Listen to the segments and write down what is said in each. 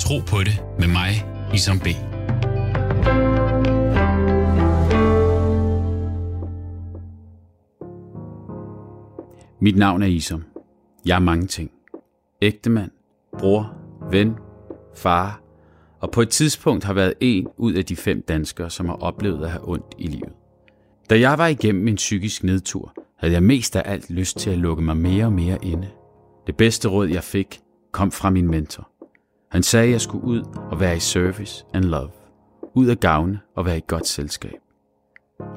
Tro på det med mig, Isam B. Mit navn er Isom. Jeg er mange ting. Ægtemand, bror, ven, far, og på et tidspunkt har været en ud af de fem danskere, som har oplevet at have ondt i livet. Da jeg var igennem en psykisk nedtur, havde jeg mest af alt lyst til at lukke mig mere og mere inde. Det bedste råd, jeg fik, kom fra min mentor. Han sagde, at jeg skulle ud og være i service and love. Ud at gavne og være i godt selskab.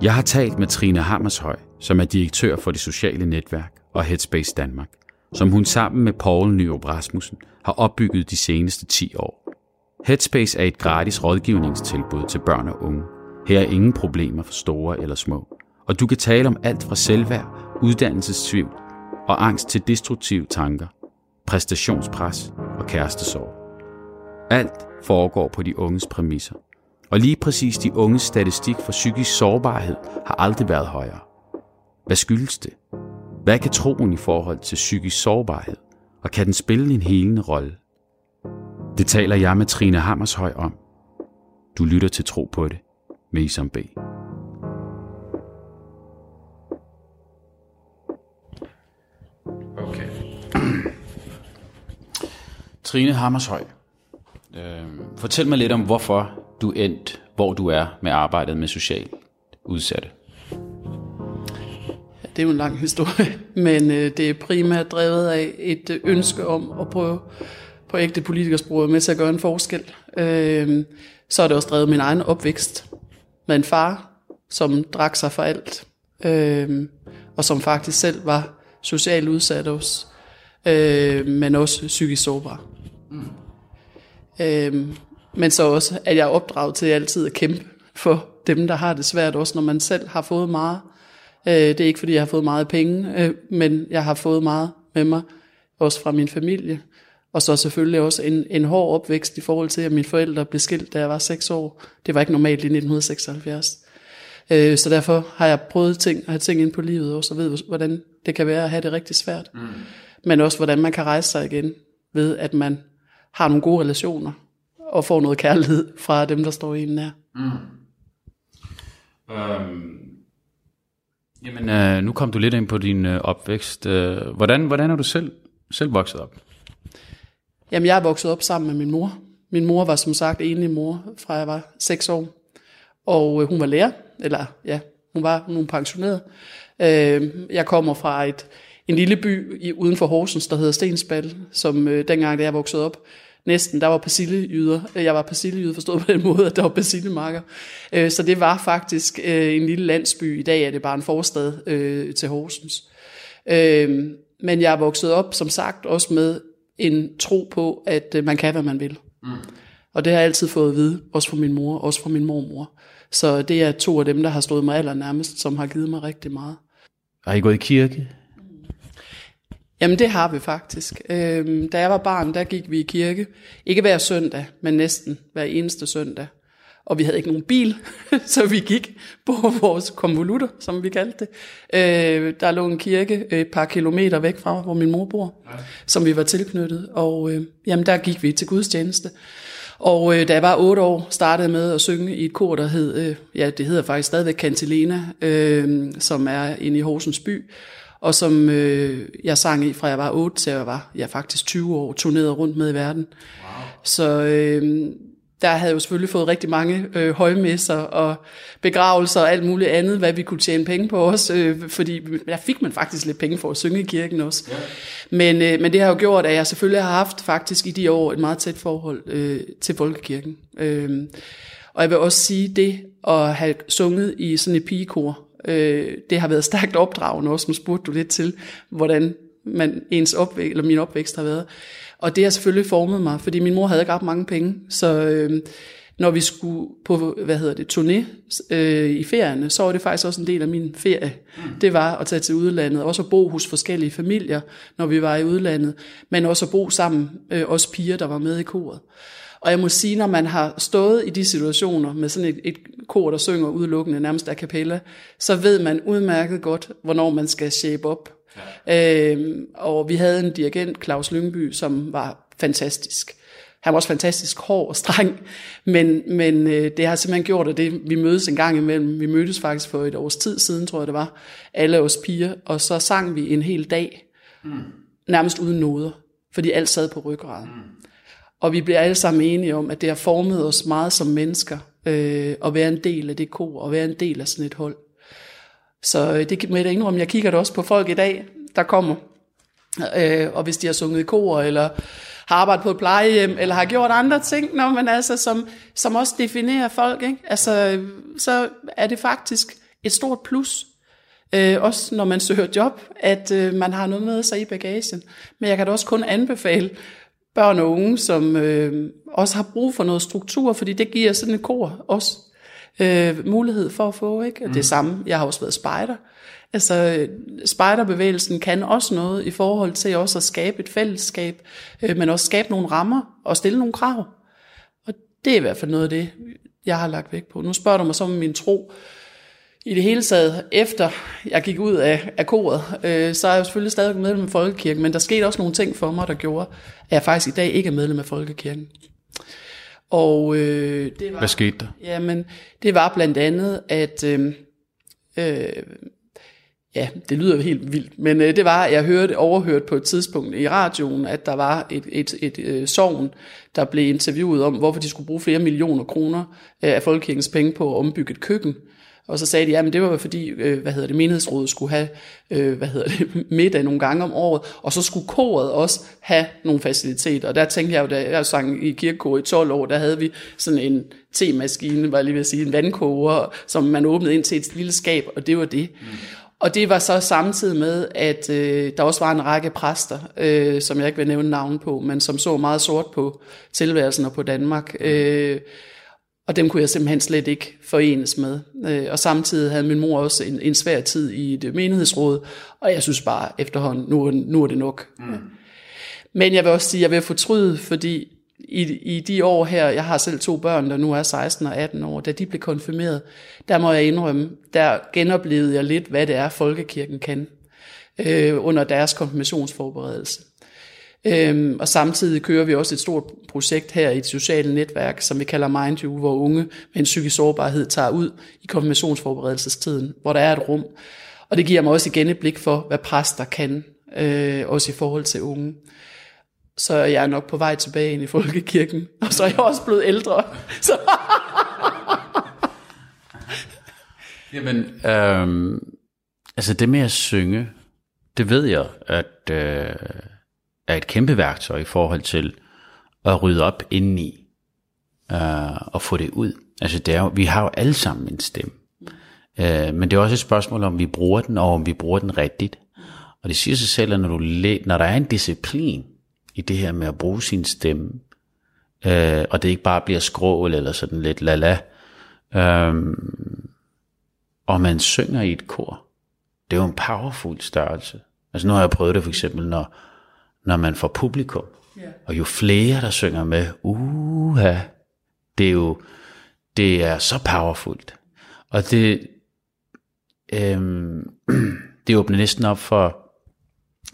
Jeg har talt med Trine Hammershøj, som er direktør for det sociale netværk og Headspace Danmark, som hun sammen med Paul Nyrup Rasmussen har opbygget de seneste 10 år. Headspace er et gratis rådgivningstilbud til børn og unge. Her er ingen problemer for store eller små. Og du kan tale om alt fra selvværd, uddannelsestvivl og angst til destruktive tanker, præstationspres og kærestesorg. Alt foregår på de unges præmisser. Og lige præcis de unges statistik for psykisk sårbarhed har aldrig været højere. Hvad skyldes det? Hvad kan troen i forhold til psykisk sårbarhed? Og kan den spille en helende rolle? Det taler jeg med Trine Hammershøj om. Du lytter til Tro på det med Isam B. Okay. Trine Hammershøj, øh, fortæl mig lidt om, hvorfor du endte, hvor du er med arbejdet med socialt udsatte. Det er jo en lang historie, men øh, det er primært drevet af et øh, ønske om at prøve på ægte politikersprog med til at gøre en forskel. Øh, så er det også drevet min egen opvækst med en far, som drak sig for alt, øh, og som faktisk selv var socialt udsat også, øh, men også psykisk sårbar. Mm. Øh, men så også, at jeg er opdraget til altid at kæmpe for dem, der har det svært, også når man selv har fået meget. Øh, det er ikke, fordi jeg har fået meget penge, øh, men jeg har fået meget med mig, også fra min familie. Og så selvfølgelig også en, en hård opvækst i forhold til, at mine forældre blev skilt, da jeg var 6 år. Det var ikke normalt i 1976. Øh, så derfor har jeg prøvet ting, at have ting ind på livet også, og ved, hvordan det kan være at have det rigtig svært. Mm. Men også, hvordan man kan rejse sig igen, ved at man har nogle gode relationer, og får noget kærlighed fra dem, der står i en nær. Mm. Um, jamen, øh, nu kom du lidt ind på din øh, opvækst. Øh, hvordan, hvordan er du selv, selv vokset op? Jamen, jeg er vokset op sammen med min mor. Min mor var som sagt enlig mor, fra jeg var 6 år. Og øh, hun var lærer, eller ja, hun var hun pensioneret. Øh, jeg kommer fra et, en lille by i, uden for Horsens, der hedder Stensbal, som øh, dengang, da jeg voksede op, næsten, der var persillejyder. Jeg var persillejyde forstået på den måde, at der var persillemarker. Øh, så det var faktisk øh, en lille landsby. I dag er det bare en forstad øh, til Horsens. Men jeg er vokset op, som sagt, også med en tro på, at man kan, hvad man vil. Mm. Og det har jeg altid fået at vide, også fra min mor, også fra min mormor. Så det er to af dem, der har stået mig allernærmest, som har givet mig rigtig meget. Har I gået i kirke? Jamen det har vi faktisk. Øhm, da jeg var barn, der gik vi i kirke. Ikke hver søndag, men næsten hver eneste søndag. Og vi havde ikke nogen bil, så vi gik på vores konvolutter, som vi kaldte det. Øh, der lå en kirke et par kilometer væk fra, hvor min mor bor, ja. som vi var tilknyttet. Og øh, jamen, der gik vi til gudstjeneste. Og øh, da jeg var otte år, startede med at synge i et kor, der hed, øh, ja, det hedder faktisk stadigvæk Cantilena, øh, som er inde i Horsens by og som øh, jeg sang i fra jeg var 8 til jeg var ja, faktisk 20 år, turnerede rundt med i verden. Wow. Så øh, der havde jeg jo selvfølgelig fået rigtig mange øh, højmesser og begravelser og alt muligt andet, hvad vi kunne tjene penge på også, øh, fordi der fik man faktisk lidt penge for at synge i kirken også. Ja. Men, øh, men det har jo gjort, at jeg selvfølgelig har haft faktisk i de år et meget tæt forhold øh, til folkekirken. Øh, og jeg vil også sige det at have sunget i sådan et pigekor, Øh, det har været stærkt opdragende også, nu spurgte du lidt til, hvordan man, ens opvæk, eller min opvækst har været. Og det har selvfølgelig formet mig, fordi min mor havde ikke ret mange penge, så øh, når vi skulle på, hvad hedder det, turné øh, i ferierne, så var det faktisk også en del af min ferie. Mm. Det var at tage til udlandet, også at bo hos forskellige familier, når vi var i udlandet, men også at bo sammen, øh, os piger, der var med i koret. Og jeg må sige, når man har stået i de situationer med sådan et, et kor, der synger udelukkende nærmest a cappella, så ved man udmærket godt, hvornår man skal shape op. Ja. Øhm, og vi havde en dirigent, Claus Lyngby, som var fantastisk. han var også fantastisk hård og streng, men, men øh, det har simpelthen gjort, at det, vi mødes en gang imellem. Vi mødtes faktisk for et års tid siden, tror jeg det var, alle os piger, og så sang vi en hel dag, mm. nærmest uden noder, fordi alt sad på ryggraden. Mm. Og vi bliver alle sammen enige om, at det har formet os meget som mennesker, øh, at være en del af det kor, og være en del af sådan et hold. Så øh, det må jeg da indrømme, jeg kigger da også på folk i dag, der kommer, øh, og hvis de har sunget i kor, eller har arbejdet på et plejehjem, eller har gjort andre ting, når man altså, som, som også definerer folk, ikke? Altså, så er det faktisk et stort plus, øh, også når man søger job, at øh, man har noget med sig i bagagen. Men jeg kan da også kun anbefale børn og unge, som øh, også har brug for noget struktur, fordi det giver sådan et kor også øh, mulighed for at få. Ikke? Mm. Det samme, jeg har også været spejder. Altså, spejderbevægelsen kan også noget i forhold til også at skabe et fællesskab, øh, men også skabe nogle rammer og stille nogle krav. Og det er i hvert fald noget af det, jeg har lagt vægt på. Nu spørger du mig så om min tro. I det hele taget, efter jeg gik ud af, af koret, øh, så er jeg selvfølgelig stadig medlem af Folkekirken, men der skete også nogle ting for mig, der gjorde, at jeg faktisk i dag ikke er medlem af Folkekirken. Og øh, det var, Hvad skete der? Jamen, det var blandt andet, at øh, øh, ja, det lyder helt vildt, men øh, det var, jeg hørte overhørt på et tidspunkt i radioen, at der var et, et, et, øh, sovn, der blev interviewet om, hvorfor de skulle bruge flere millioner kroner øh, af folkekirkens penge på at ombygge et køkken. Og så sagde de, at det var fordi, øh, hvad hedder det, menighedsrådet skulle have, øh, hvad hedder det, middag nogle gange om året, og så skulle koret også have nogle faciliteter. Og der tænkte jeg jo, da jeg sang i kirkekor i 12 år, der havde vi sådan en temaskine, var jeg lige ved at sige, en vandkoger, som man åbnede ind til et lille skab, og det var det. Mm. Og det var så samtidig med, at øh, der også var en række præster, øh, som jeg ikke vil nævne navn på, men som så meget sort på tilværelsen og på Danmark. Øh, og dem kunne jeg simpelthen slet ikke forenes med. Øh, og samtidig havde min mor også en, en svær tid i det menighedsråd, og jeg synes bare efterhånden, nu, nu er det nok. Mm. Men jeg vil også sige, at jeg vil fortryde, fordi i, i de år her, jeg har selv to børn, der nu er 16 og 18 år, da de blev konfirmeret, der må jeg indrømme, der genoplevede jeg lidt, hvad det er, folkekirken kan, øh, under deres konfirmationsforberedelse. Øhm, og samtidig kører vi også et stort projekt her i et socialt netværk, som vi kalder Mind You, hvor unge med en psykisk sårbarhed tager ud i konfirmationsforberedelsestiden, hvor der er et rum. Og det giver mig også igen et blik for, hvad præster kan, øh, også i forhold til unge så er nok på vej tilbage ind i folkekirken. Og så er jeg også blevet ældre. Så. Jamen, øhm, altså det med at synge, det ved jeg, at øh, er et kæmpe værktøj i forhold til at rydde op indeni øh, og få det ud. Altså det er jo, vi har jo alle sammen en stemme. Øh, men det er også et spørgsmål om vi bruger den, og om vi bruger den rigtigt. Og det siger sig selv, at når, du når der er en disciplin, i det her med at bruge sin stemme, øh, og det ikke bare bliver skrål eller sådan lidt lala, øh, og man synger i et kor. Det er jo en powerful størrelse. Altså nu har jeg prøvet det for eksempel, når, når man får publikum, yeah. og jo flere der synger med, uha, det er jo, det er så powerfult. Og det, øhm, det åbner næsten op for,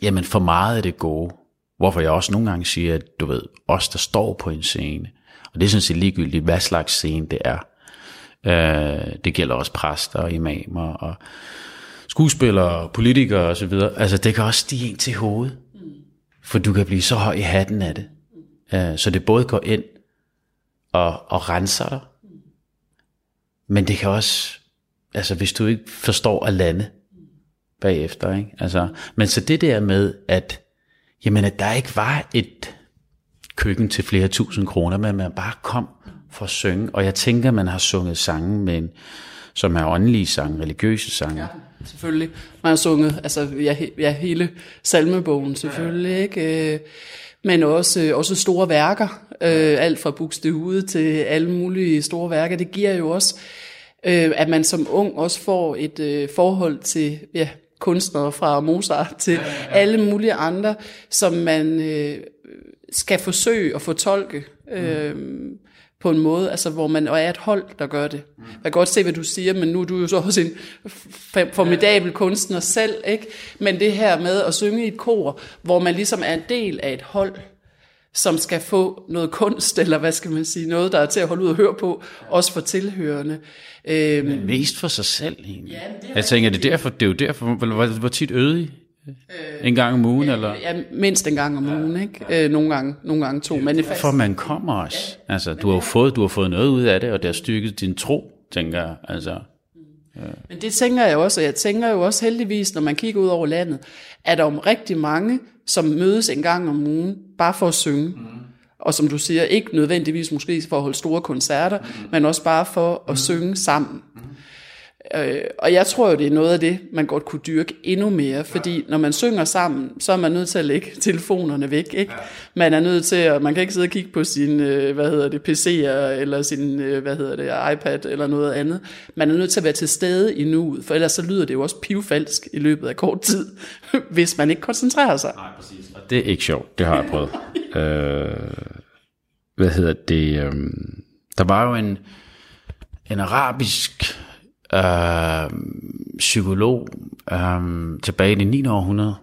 jamen for meget af det gode. Hvorfor jeg også nogle gange siger, at du ved, os der står på en scene, og det er sådan set ligegyldigt, hvad slags scene det er. Øh, det gælder også præster og imamer og skuespillere, politikere osv. Altså det kan også stige ind til hovedet. For du kan blive så høj i hatten af det. Øh, så det både går ind og, og renser dig, men det kan også, altså hvis du ikke forstår at lande bagefter, ikke? Altså, men så det der med, at jamen at der ikke var et køkken til flere tusind kroner, men man bare kom for at synge. Og jeg tænker, man har sunget sange, men, som er åndelige sange, religiøse sange. Ja, selvfølgelig. Man har sunget altså, ja, ja, hele salmebogen selvfølgelig, ja. ikke? Øh, men også, også store værker. Øh, alt fra Buxtehude til alle mulige store værker. Det giver jo også, øh, at man som ung også får et forhold til ja, kunstnere fra Mozart til ja, ja, alle mulige andre, som man øh, skal forsøge at fortolke øh, mm. På en måde, altså hvor man og er et hold, der gør det. Mm. Jeg kan godt se, hvad du siger, men nu er du jo så også en formidabel kunstner selv, ikke? Men det her med at synge i et kor, hvor man ligesom er en del af et hold, som skal få noget kunst, eller hvad skal man sige, noget, der er til at holde ud og høre på, også for tilhørende. Øhm, Mest for sig selv egentlig. Ja, det jeg tænker, det er, derfor, det er jo derfor, hvor, hvor, hvor tit øde I? En gang om ugen, eller? ja, mindst en gang om ugen, ikke? Øh, nogle, gange, nogle gange to. Men det er For man kommer også. Altså, du har jo fået, du har fået noget ud af det, og det har styrket din tro, tænker jeg. Altså, Men det tænker jeg også, og jeg tænker jo også heldigvis, når man kigger ud over landet, at der er rigtig mange, som mødes en gang om ugen, bare for at synge. Mm. Og som du siger, ikke nødvendigvis måske for at holde store koncerter, mm. men også bare for at mm. synge sammen. Øh, og jeg tror jo, det er noget af det, man godt kunne dyrke endnu mere, fordi når man synger sammen, så er man nødt til at lægge telefonerne væk, ikke? Man er nødt til at, man kan ikke sidde og kigge på sin, øh, hvad hedder det, PC'er, eller sin, øh, hvad hedder det, iPad, eller noget andet. Man er nødt til at være til stede i nuet, for ellers så lyder det jo også pivfalsk i løbet af kort tid, hvis man ikke koncentrerer sig. Nej, præcis. Og det er ikke sjovt, det har jeg prøvet. øh, hvad hedder det, øh, der var jo en, en arabisk øh, psykolog øh, tilbage i det 9. århundrede,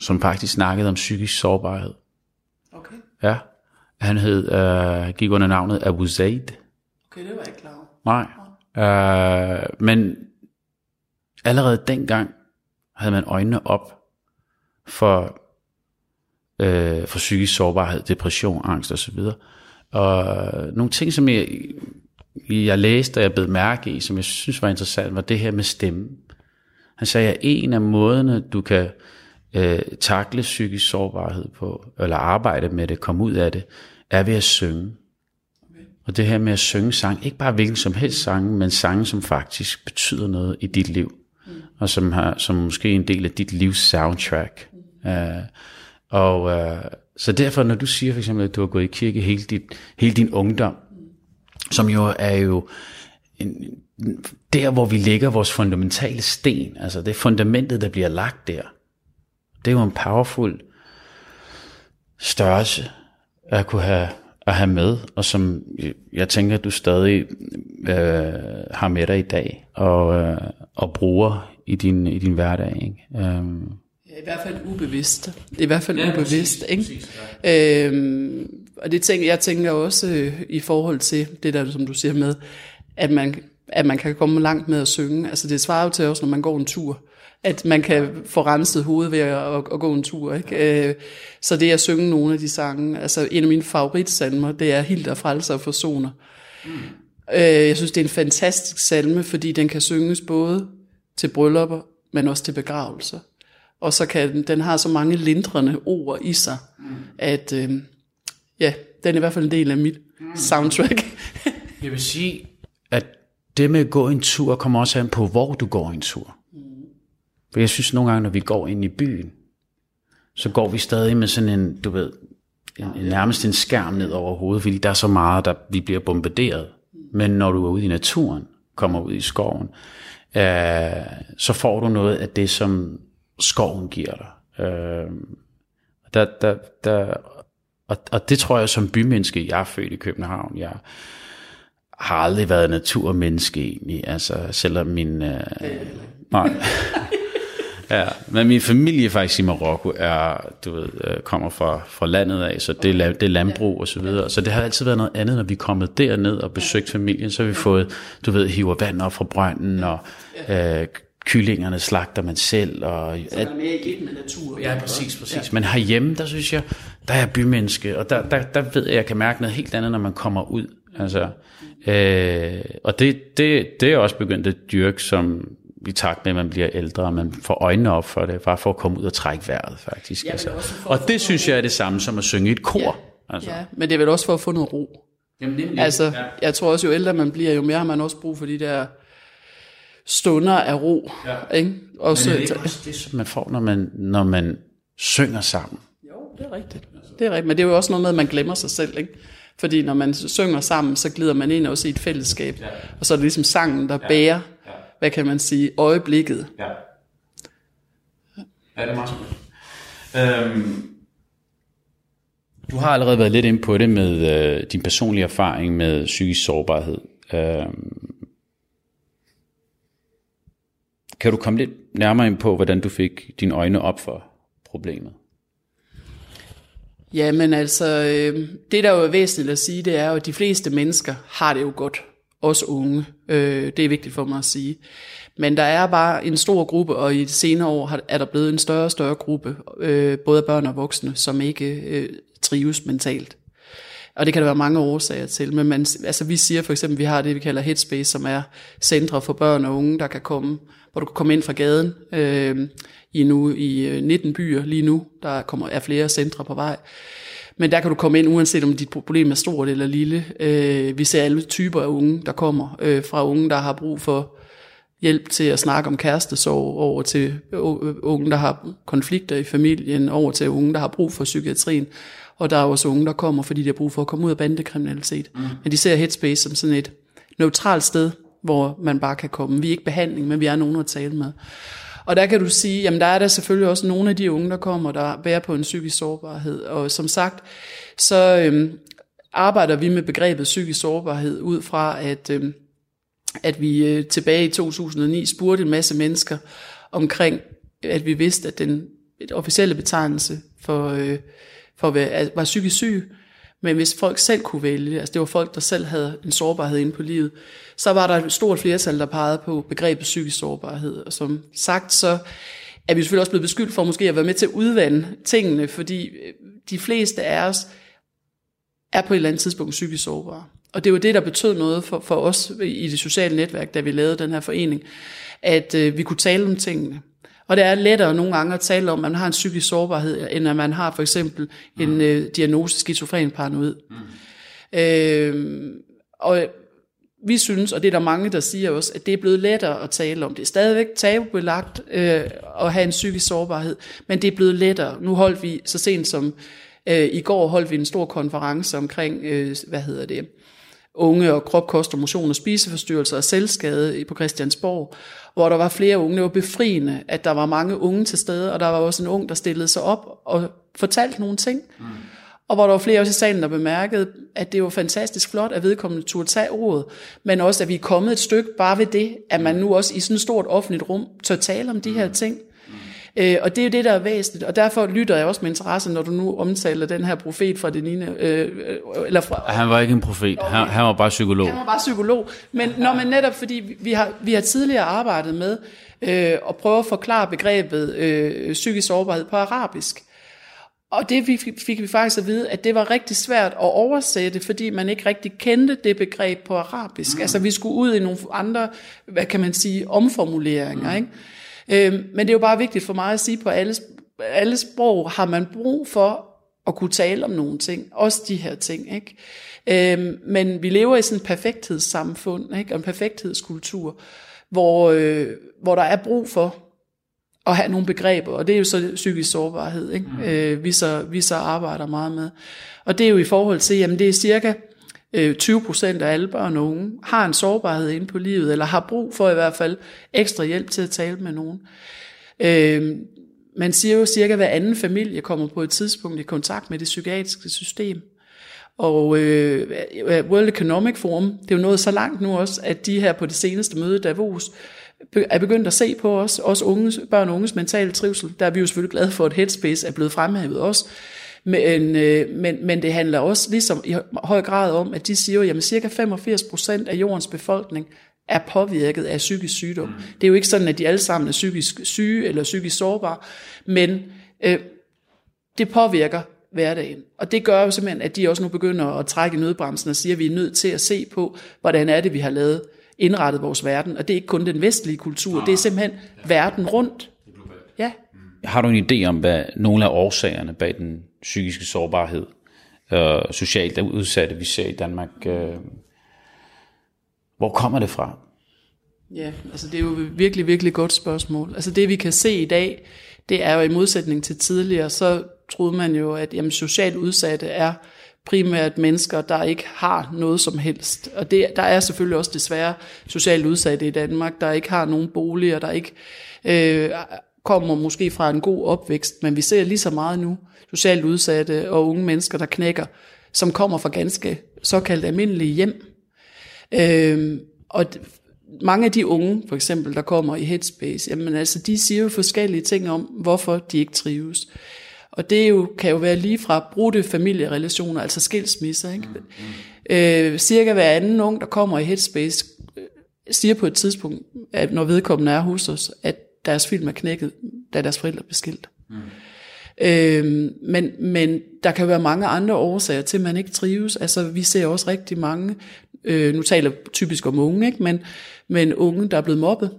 som faktisk snakkede om psykisk sårbarhed. Okay. Ja, han hed, øh, gik under navnet Abu Zaid. Okay, det var jeg ikke klar over. Nej, øh, men allerede dengang havde man øjnene op for, øh, for psykisk sårbarhed, depression, angst osv. Og nogle ting, som jeg, jeg læste, og jeg blev mærke i, som jeg synes var interessant, var det her med stemme. Han sagde, at en af måderne, du kan øh, takle psykisk sårbarhed på, eller arbejde med det, komme ud af det, er ved at synge. Og det her med at synge sang, ikke bare hvilken som helst sang, men sange, som faktisk betyder noget i dit liv, mm. og som, har, som måske er en del af dit livs soundtrack. Mm. Uh, og uh, så derfor, når du siger for eksempel, at du har gået i kirke hele, dit, hele din ungdom, som jo er jo en, der, hvor vi lægger vores fundamentale sten, altså det fundamentet, der bliver lagt der, det er jo en powerful størrelse at kunne have, at have med, og som jeg tænker, at du stadig øh, har med dig i dag, og, øh, og bruger i din, i din hverdag. Ikke? Um, i hvert fald ubevidst. Det i hvert fald ja, ubevidst. Præcis, ikke? Præcis, ja. øhm, og det tænker, jeg tænker også øh, i forhold til det der, som du siger med, at man, at man kan komme langt med at synge. Altså det svarer jo til også, når man går en tur, at man kan få renset hovedet ved at, at, at gå en tur. Ikke? Øh, så det at synge nogle af de sange, altså en af mine favoritsalmer, det er Hilda Frelser og Forsoner. Mm. Øh, jeg synes, det er en fantastisk salme, fordi den kan synges både til bryllupper, men også til begravelser og så kan den, den har så mange lindrende ord i sig, mm. at øh, ja, den er i hvert fald en del af mit mm. soundtrack. jeg vil sige, at det med at gå en tur kommer også an på, hvor du går en tur. Mm. For jeg synes nogle gange, når vi går ind i byen, så går vi stadig med sådan en, du ved, en, en, nærmest en skærm ned over hovedet, fordi der er så meget, der vi bliver bombarderet. Men når du er ude i naturen, kommer ud i skoven, øh, så får du noget af det, som skoven giver dig. Øh, der, der, der, og, og det tror jeg som bymenneske, jeg er født i København, jeg har aldrig været naturmenneske egentlig, altså selvom min... Øh, nej. Ja, men min familie faktisk i Marokko er, du ved, øh, kommer fra, fra landet af, så det er, det er landbrug og så videre. Så det har altid været noget andet, når vi er kommet derned og besøgt familien, så har vi fået, du ved, hiver vand op fra brønden og øh, kyllingerne slagter man selv. Og, så er mere i med natur. Ja, præcis, præcis. Ja. Men herhjemme, der synes jeg, der er bymenneske, og der, der, der ved jeg, at jeg kan mærke noget helt andet, når man kommer ud. Altså, øh, og det, det, det er også begyndt at dyrke, som i takt med, at man bliver ældre, og man får øjnene op for det, bare for at komme ud og trække vejret, faktisk. Ja, altså. Og det synes jeg er det samme som at synge i et kor. Ja, altså. ja, men det er vel også for at få noget ro. Jamen, er altså, ja. jeg tror også, jo ældre man bliver, jo mere har man også brug for de der stunder af ro. Ja. Ikke? Og så, Men er det ikke også det, som man får, når man, når man synger sammen? Jo, det er rigtigt. Det er rigtigt, men det er jo også noget med, at man glemmer sig selv. Ikke? Fordi når man synger sammen, så glider man ind også i et fællesskab. Ja. Og så er det ligesom sangen, der ja. bærer, ja. hvad kan man sige, øjeblikket. Ja, ja det er meget godt. Øhm, du har allerede været lidt ind på det med øh, din personlige erfaring med psykisk sårbarhed. Øhm, kan du komme lidt nærmere ind på, hvordan du fik dine øjne op for problemet? Ja, men altså, øh, det der jo er væsentligt at sige, det er jo, at de fleste mennesker har det jo godt. Også unge. Øh, det er vigtigt for mig at sige. Men der er bare en stor gruppe, og i de senere år har, er der blevet en større og større gruppe, øh, både børn og voksne, som ikke øh, trives mentalt. Og det kan der være mange årsager til, men man, altså vi siger for eksempel, at vi har det, vi kalder Headspace, som er centre for børn og unge, der kan komme, hvor du kan komme ind fra gaden øh, i nu i 19 øh, byer lige nu. Der kommer, er flere centre på vej. Men der kan du komme ind, uanset om dit problem er stort eller lille. Øh, vi ser alle typer af unge, der kommer. Øh, fra unge, der har brug for hjælp til at snakke om kærestesorg, over til unge, der har konflikter i familien, over til unge, der har brug for psykiatrien. Og der er også unge, der kommer, fordi de har brug for at komme ud af bandekriminalitet. Mm. Men de ser Headspace som sådan et neutralt sted, hvor man bare kan komme. Vi er ikke behandling, men vi er nogen at tale med. Og der kan du sige, jamen der er der selvfølgelig også nogle af de unge, der kommer, der bærer på en psykisk sårbarhed. Og som sagt, så øhm, arbejder vi med begrebet psykisk sårbarhed ud fra, at, øhm, at vi øh, tilbage i 2009 spurgte en masse mennesker omkring, at vi vidste, at den officielle betegnelse for, øh, for at være, var psykisk syg, men hvis folk selv kunne vælge, altså det var folk, der selv havde en sårbarhed inde på livet, så var der et stort flertal, der pegede på begrebet psykisk sårbarhed. Og som sagt, så er vi selvfølgelig også blevet beskyldt for måske at være med til at udvande tingene, fordi øh, de fleste af os er på et eller andet tidspunkt psykisk sårbare. Og det var det, der betød noget for, for os i det sociale netværk, da vi lavede den her forening, at øh, vi kunne tale om tingene. Og det er lettere nogle gange at tale om, at man har en psykisk sårbarhed, end at man har for eksempel en mm. øh, diagnose skizofren paranoid. Mm. Øh, og vi synes, og det er der mange, der siger også, at det er blevet lettere at tale om. Det er stadigvæk tabubelagt øh, at have en psykisk sårbarhed, men det er blevet lettere. Nu holdt vi så sent som øh, i går holdt vi en stor konference omkring, øh, hvad hedder det, unge og krop, kost og motion og spiseforstyrrelser og selvskade på Christiansborg, hvor der var flere unge. Det var befriende, at der var mange unge til stede, og der var også en ung, der stillede sig op og fortalte nogle ting. Mm. Og hvor der var flere også i salen, der bemærkede, at det var fantastisk flot, at vedkommende turde tage ordet, men også, at vi er kommet et stykke bare ved det, at man nu også i sådan et stort offentligt rum tør tale om de her mm. ting. Øh, og det er jo det, der er væsentligt, og derfor lytter jeg også med interesse, når du nu omtaler den her profet fra det 9. Øh, øh, eller fra, han var ikke en profet, han, han var bare psykolog. Han var bare psykolog, men når man netop, fordi vi har, vi har tidligere arbejdet med øh, at prøve at forklare begrebet øh, psykisk sårbarhed på arabisk. Og det fik, fik vi faktisk at vide, at det var rigtig svært at oversætte, fordi man ikke rigtig kendte det begreb på arabisk. Mm. Altså vi skulle ud i nogle andre, hvad kan man sige, omformuleringer. Mm. Ikke? Øh, men det er jo bare vigtigt for mig at sige, på alle, alle sprog har man brug for at kunne tale om nogle ting, også de her ting. Ikke? Øh, men vi lever i sådan en perfekthedssamfund, ikke? og en perfekthedskultur, hvor, øh, hvor der er brug for at have nogle begreber, og det er jo så psykisk sårbarhed, ikke? Mm. Øh, vi, så, vi så arbejder meget med. Og det er jo i forhold til, jamen det er cirka Øh, 20 procent af alle børn og unge har en sårbarhed inde på livet, eller har brug for i hvert fald ekstra hjælp til at tale med nogen. Øh, man siger jo cirka, at hver anden familie kommer på et tidspunkt i kontakt med det psykiatriske system. Og øh, øh, World Economic Forum, det er jo nået så langt nu også, at de her på det seneste møde Davos, er begyndt at se på os, også unges, børn og unges mentale trivsel. Der er vi jo selvfølgelig glade for, at Headspace er blevet fremhævet også. Men, øh, men, men det handler også ligesom i høj grad om, at de siger at cirka 85 procent af jordens befolkning er påvirket af psykisk sygdom. Mm. Det er jo ikke sådan, at de alle sammen er psykisk syge eller psykisk sårbare, men øh, det påvirker hverdagen. Og det gør jo simpelthen, at de også nu begynder at trække nødbremsen og siger, at vi er nødt til at se på, hvordan er det, vi har lavet indrettet vores verden. Og det er ikke kun den vestlige kultur, ah, det er simpelthen ja. verden rundt. Har du en idé om, hvad nogle af årsagerne bag den psykiske sårbarhed og øh, socialt udsatte, vi ser i Danmark. Øh, hvor kommer det fra? Ja, altså det er jo et virkelig, virkelig godt spørgsmål. Altså det vi kan se i dag, det er jo i modsætning til tidligere, så troede man jo, at jamen, socialt udsatte er primært mennesker, der ikke har noget som helst. Og det, der er selvfølgelig også desværre socialt udsatte i Danmark, der ikke har nogen boliger, der ikke øh, kommer måske fra en god opvækst, men vi ser lige så meget nu socialt udsatte og unge mennesker, der knækker, som kommer fra ganske såkaldt almindelige hjem. Øh, og mange af de unge, for eksempel, der kommer i Headspace, jamen altså, de siger jo forskellige ting om, hvorfor de ikke trives. Og det jo, kan jo være lige fra brudte familierelationer, altså skilsmisser. Ikke? Mm. Øh, cirka hver anden ung, der kommer i Headspace, øh, siger på et tidspunkt, at når vedkommende er hos os, at deres film er knækket, da deres forældre blev skilt. Mm. Øh, men, men der kan være mange andre årsager til, at man ikke trives. Altså, vi ser også rigtig mange, øh, nu taler jeg typisk om unge, ikke? Men, men unge, der er blevet mobbet.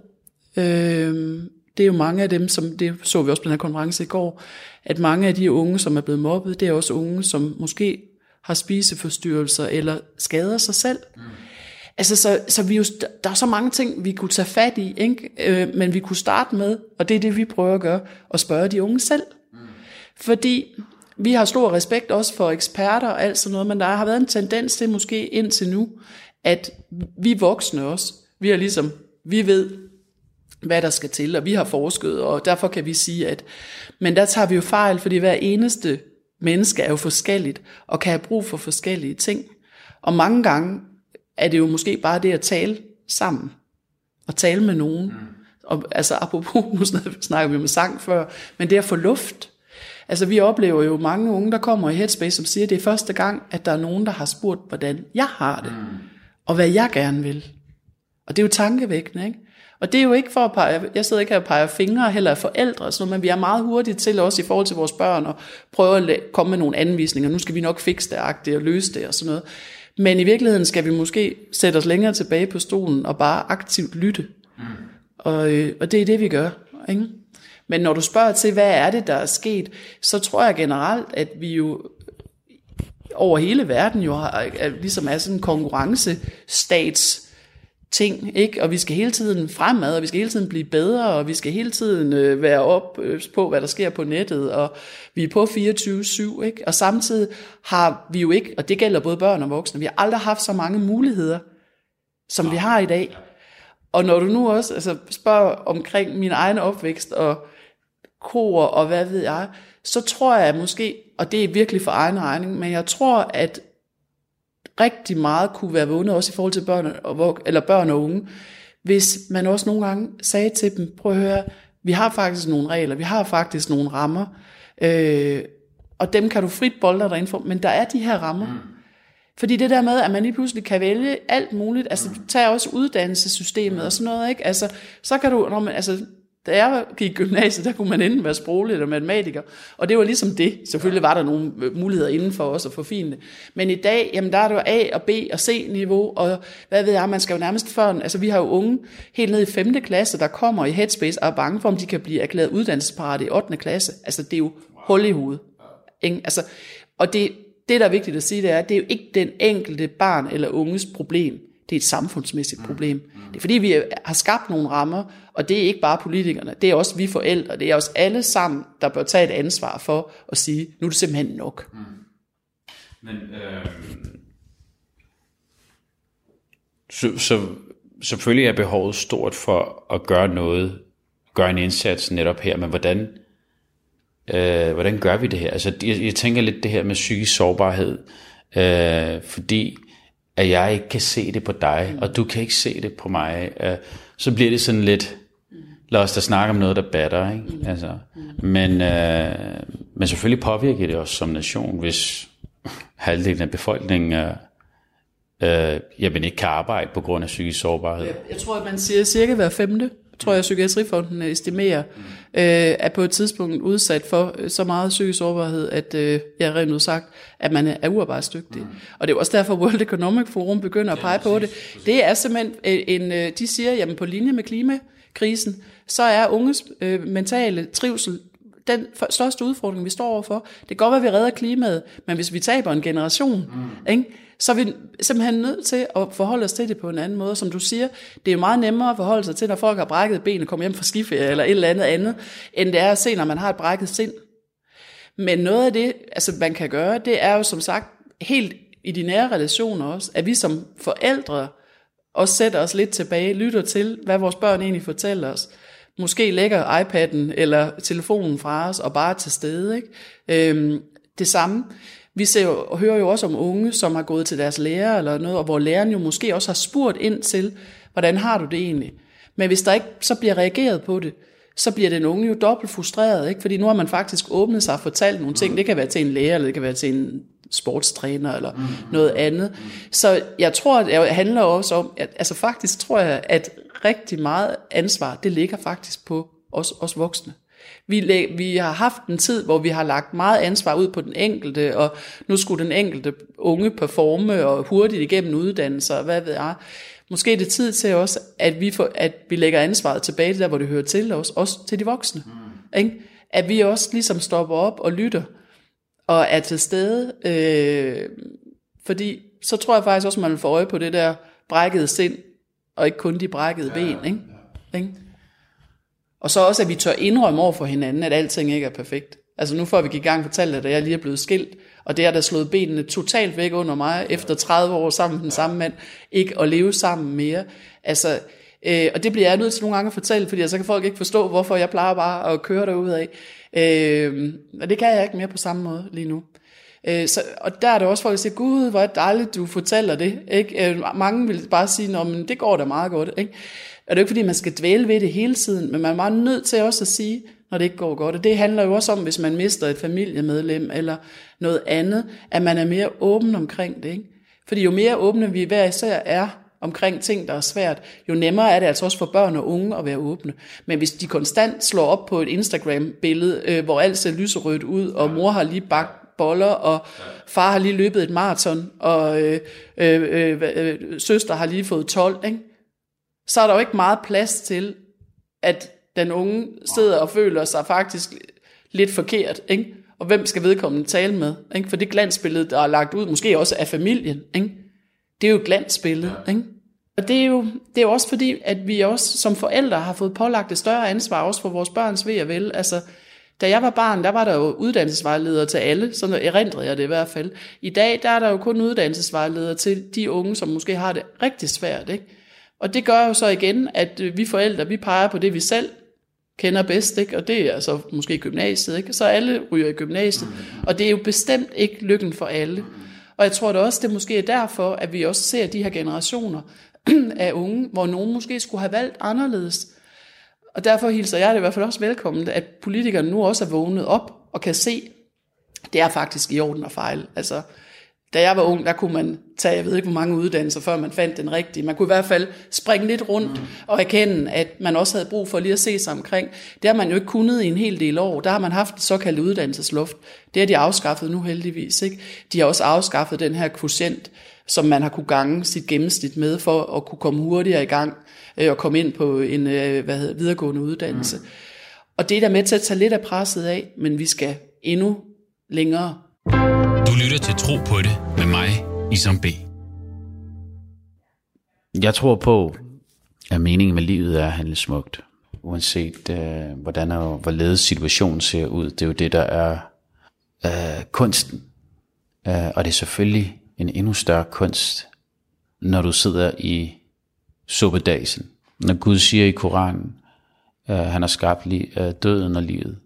Øh, det er jo mange af dem, som det så vi også på den her konference i går, at mange af de unge, som er blevet mobbet, det er også unge, som måske har spiseforstyrrelser eller skader sig selv. Mm. Altså, så, så vi jo, der er så mange ting, vi kunne tage fat i, ikke? Øh, men vi kunne starte med, og det er det, vi prøver at gøre, at spørge de unge selv. Mm. Fordi vi har stor respekt også for eksperter og alt sådan noget, men der har været en tendens til måske indtil nu, at vi voksne også, vi er ligesom, vi ved, hvad der skal til, og vi har forsket, og derfor kan vi sige, at, men der tager vi jo fejl, fordi hver eneste menneske er jo forskelligt, og kan have brug for forskellige ting. Og mange gange er det jo måske bare det at tale sammen, og tale med nogen. Mm. Og, altså apropos, nu snakker vi med sang før, men det at få luft. Altså vi oplever jo mange unge, der kommer i Headspace, som siger, at det er første gang, at der er nogen, der har spurgt, hvordan jeg har det, mm. og hvad jeg gerne vil. Og det er jo tankevækkende, ikke? Og det er jo ikke for at pege, jeg sidder ikke her og peger fingre heller af forældre, sådan noget, men vi er meget hurtige til også i forhold til vores børn og prøve at komme med nogle anvisninger. Nu skal vi nok fikse det og løse det og sådan noget. Men i virkeligheden skal vi måske sætte os længere tilbage på stolen og bare aktivt lytte. Mm. Og, øh, og det er det, vi gør. Ikke? Men når du spørger til, hvad er det, der er sket, så tror jeg generelt, at vi jo over hele verden jo har, ligesom er sådan en konkurrencestats ting, ikke? Og vi skal hele tiden fremad, og vi skal hele tiden blive bedre, og vi skal hele tiden øh, være op øh, på, hvad der sker på nettet, og vi er på 24-7, ikke? Og samtidig har vi jo ikke, og det gælder både børn og voksne, vi har aldrig haft så mange muligheder, som vi har i dag. Og når du nu også altså, spørger omkring min egen opvækst, og kor, og hvad ved jeg, så tror jeg måske, og det er virkelig for egen regning, men jeg tror, at rigtig meget kunne være vundet, også i forhold til børn og, eller børn og unge, hvis man også nogle gange sagde til dem, prøv at høre, vi har faktisk nogle regler, vi har faktisk nogle rammer, øh, og dem kan du frit bolde dig for, men der er de her rammer. Mm. Fordi det der med, at man lige pludselig kan vælge alt muligt, altså tager også uddannelsessystemet og sådan noget, ikke? Altså, så kan du, når man, altså, da jeg gik i gymnasiet, der kunne man enten være sproglig eller matematiker, og det var ligesom det. Selvfølgelig var der nogle øh, muligheder inden for os at forfine det. Men i dag, jamen der er der A og B og C niveau, og hvad ved jeg, man skal jo nærmest før, altså vi har jo unge helt ned i 5. klasse, der kommer i Headspace og er bange for, om de kan blive erklæret uddannelsesparate i 8. klasse. Altså det er jo hul i hovedet. Ikke? Altså, og det, det, der er vigtigt at sige, det er, at det er jo ikke den enkelte barn eller unges problem. Det er et samfundsmæssigt mm. problem. Det er fordi, vi har skabt nogle rammer, og det er ikke bare politikerne, det er også vi forældre, det er os alle sammen, der bør tage et ansvar for at sige, nu er det simpelthen nok. Mm. Men, øh... så, så selvfølgelig er behovet stort for at gøre noget, gøre en indsats netop her, men hvordan, øh, hvordan gør vi det her? Altså, jeg, jeg tænker lidt det her med psykisk sårbarhed, øh, fordi at jeg ikke kan se det på dig, mm. og du kan ikke se det på mig, øh, så bliver det sådan lidt, lad os da snakke om noget, der batter. Ikke? Mm. Altså, mm. men, øh, men selvfølgelig påvirker det os som nation, hvis halvdelen af befolkningen øh, øh, jamen ikke kan arbejde på grund af psykisk sårbarhed. Jeg, jeg tror, at man siger cirka hver femte tror jeg, Psykiatrifonden estimerer, mm. øh, er på et tidspunkt udsat for så meget psykisk sårbarhed, at øh, jeg rent sagt, at man er uarbejdsdygtig. Mm. Og det er også derfor, World Economic Forum begynder at pege på det. Det er simpelthen en, øh, de siger, jamen på linje med klimakrisen, så er unges øh, mentale trivsel den største udfordring, vi står overfor. Det kan godt være, at vi redder klimaet, men hvis vi taber en generation, mm. ikke, så er vi simpelthen nødt til at forholde os til det på en anden måde. Som du siger, det er jo meget nemmere at forholde sig til, når folk har brækket ben og kommer hjem fra skiferie eller et eller andet andet, end det er at se, når man har et brækket sind. Men noget af det, altså man kan gøre, det er jo som sagt helt i de nære relationer også, at vi som forældre også sætter os lidt tilbage, lytter til, hvad vores børn egentlig fortæller os. Måske lægger iPad'en eller telefonen fra os og bare til stede. Ikke? Øhm, det samme. Vi ser jo, og hører jo også om unge, som har gået til deres lærer eller noget, og hvor læreren jo måske også har spurgt ind til, hvordan har du det egentlig? Men hvis der ikke så bliver reageret på det, så bliver den unge jo dobbelt frustreret, ikke? fordi nu har man faktisk åbnet sig og fortalt nogle ting. Det kan være til en lærer, eller det kan være til en sportstræner, eller noget andet. Så jeg tror, det handler også om, at, altså faktisk tror jeg, at rigtig meget ansvar, det ligger faktisk på os, os voksne. Vi, vi har haft en tid, hvor vi har lagt meget ansvar ud på den enkelte, og nu skulle den enkelte unge performe og hurtigt igennem uddannelser, og hvad ved jeg. Måske er det tid til også, at vi, får, at vi lægger ansvaret tilbage der, hvor det hører til os, også til de voksne. Mm. Ikke? At vi også ligesom stopper op og lytter, og er til stede. Øh, fordi så tror jeg faktisk også, man vil få øje på det der brækkede sind, og ikke kun de brækkede ja, ben. Ikke? Ja. Ikke? Og så også, at vi tør indrømme over for hinanden, at alting ikke er perfekt. Altså nu får vi i gang fortalt, at jeg lige er blevet skilt, og det er der slået benene totalt væk under mig, efter 30 år sammen med den samme mand, ikke at leve sammen mere. Altså, øh, og det bliver jeg nødt til nogle gange at fortælle, fordi så kan folk ikke forstå, hvorfor jeg plejer bare at køre derud af. Øh, og det kan jeg ikke mere på samme måde lige nu. Øh, så, og der er der også folk, der siger, gud, hvor er det dejligt, du fortæller det. Ikke? Øh, mange vil bare sige, men det går da meget godt. Ikke? Og det er jo ikke, fordi man skal dvæle ved det hele tiden, men man er meget nødt til også at sige, når det ikke går godt. Og det handler jo også om, hvis man mister et familiemedlem eller noget andet, at man er mere åben omkring det. Ikke? Fordi jo mere åbne vi hver især er omkring ting, der er svært, jo nemmere er det altså også for børn og unge at være åbne. Men hvis de konstant slår op på et Instagram-billede, øh, hvor alt ser lyserødt ud, og mor har lige bagt boller, og far har lige løbet et maraton, og øh, øh, øh, øh, søster har lige fået 12, ikke? så er der jo ikke meget plads til, at den unge sidder og føler sig faktisk lidt forkert, ikke? Og hvem skal vedkommende tale med? Ikke? For det glansbillede, der er lagt ud, måske også af familien, ikke? det er jo et glansbillede. Ikke? Og det er, jo, det er jo også fordi, at vi også som forældre har fået pålagt et større ansvar, også for vores børns ved og vel. Altså, da jeg var barn, der var der jo uddannelsesvejledere til alle, sådan erindrede jeg det i hvert fald. I dag, der er der jo kun uddannelsesvejledere til de unge, som måske har det rigtig svært. Ikke? Og det gør jo så igen, at øh, vi forældre, vi peger på det, vi selv kender bedst, ikke? og det er altså måske gymnasiet, ikke? så alle ryger i gymnasiet, og det er jo bestemt ikke lykken for alle. Og jeg tror da også, det måske er derfor, at vi også ser de her generationer af unge, hvor nogen måske skulle have valgt anderledes. Og derfor hilser jeg det i hvert fald også velkommen, at politikerne nu også er vågnet op og kan se, det er faktisk i orden og fejl. Altså, da jeg var ung, der kunne man tage, jeg ved ikke hvor mange uddannelser, før man fandt den rigtige. Man kunne i hvert fald springe lidt rundt og erkende, at man også havde brug for lige at se sig omkring. Det har man jo ikke kunnet i en hel del år. Der har man haft såkaldt uddannelsesluft. Det har de afskaffet nu heldigvis. Ikke? De har også afskaffet den her quotient, som man har kunne gange sit gennemsnit med, for at kunne komme hurtigere i gang øh, og komme ind på en øh, hvad hedder, videregående uddannelse. Mm. Og det er der med til at tage lidt af presset af, men vi skal endnu længere du lytter til Tro på det med mig, Isam B. Jeg tror på, at meningen med livet er at handle smukt. Uanset øh, hvordan og hvorledes situationen ser ud. Det er jo det, der er øh, kunsten. Øh, og det er selvfølgelig en endnu større kunst, når du sidder i suppedagen. Når Gud siger i Koranen, øh, han har skabt li- øh, døden og livet,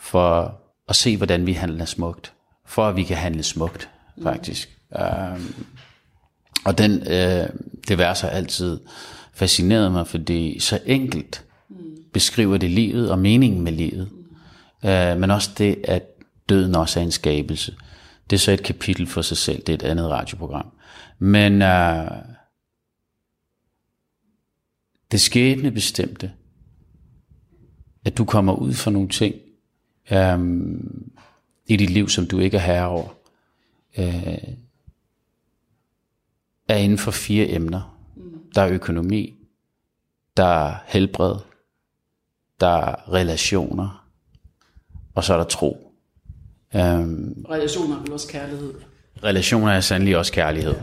for at se, hvordan vi handler smukt for at vi kan handle smukt, faktisk. Mm. Um, og den, øh, det vers har altid fascineret mig, fordi så enkelt beskriver det livet og meningen med livet. Mm. Uh, men også det, at døden også er en skabelse. Det er så et kapitel for sig selv, det er et andet radioprogram. Men uh, det skæbne bestemte, at du kommer ud for nogle ting, um, i dit liv, som du ikke er herre over, øh, er inden for fire emner. Der er økonomi, der er helbred, der er relationer, og så er der tro. Øhm, relationer er også kærlighed. Relationer er sandelig også kærlighed.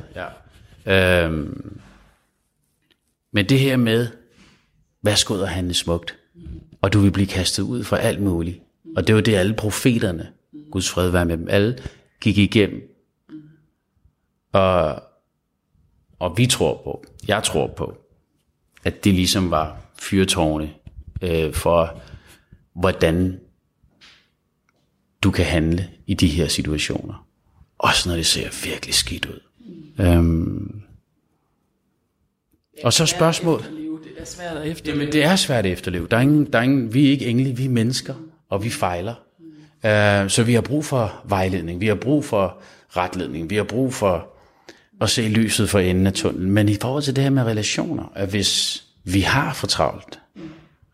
Ja. Øhm, men det her med, værsgo og handle smukt, og du vil blive kastet ud for alt muligt. Og det var det, alle profeterne Guds fred være med dem alle, gik igennem. Og, og vi tror på, jeg tror på, at det ligesom var fyrtårne øh, for, hvordan du kan handle i de her situationer. Også når det ser virkelig skidt ud. Mm. Øhm, og så spørgsmål. Det er svært at efterleve. Jamen, det er svært at efterleve. Der er ingen, der er ingen, vi er ikke engle, vi er mennesker, og vi fejler. Uh, så vi har brug for vejledning, vi har brug for retledning, vi har brug for at se lyset for enden af tunnelen. Men i forhold til det her med relationer, at hvis vi har for travlt,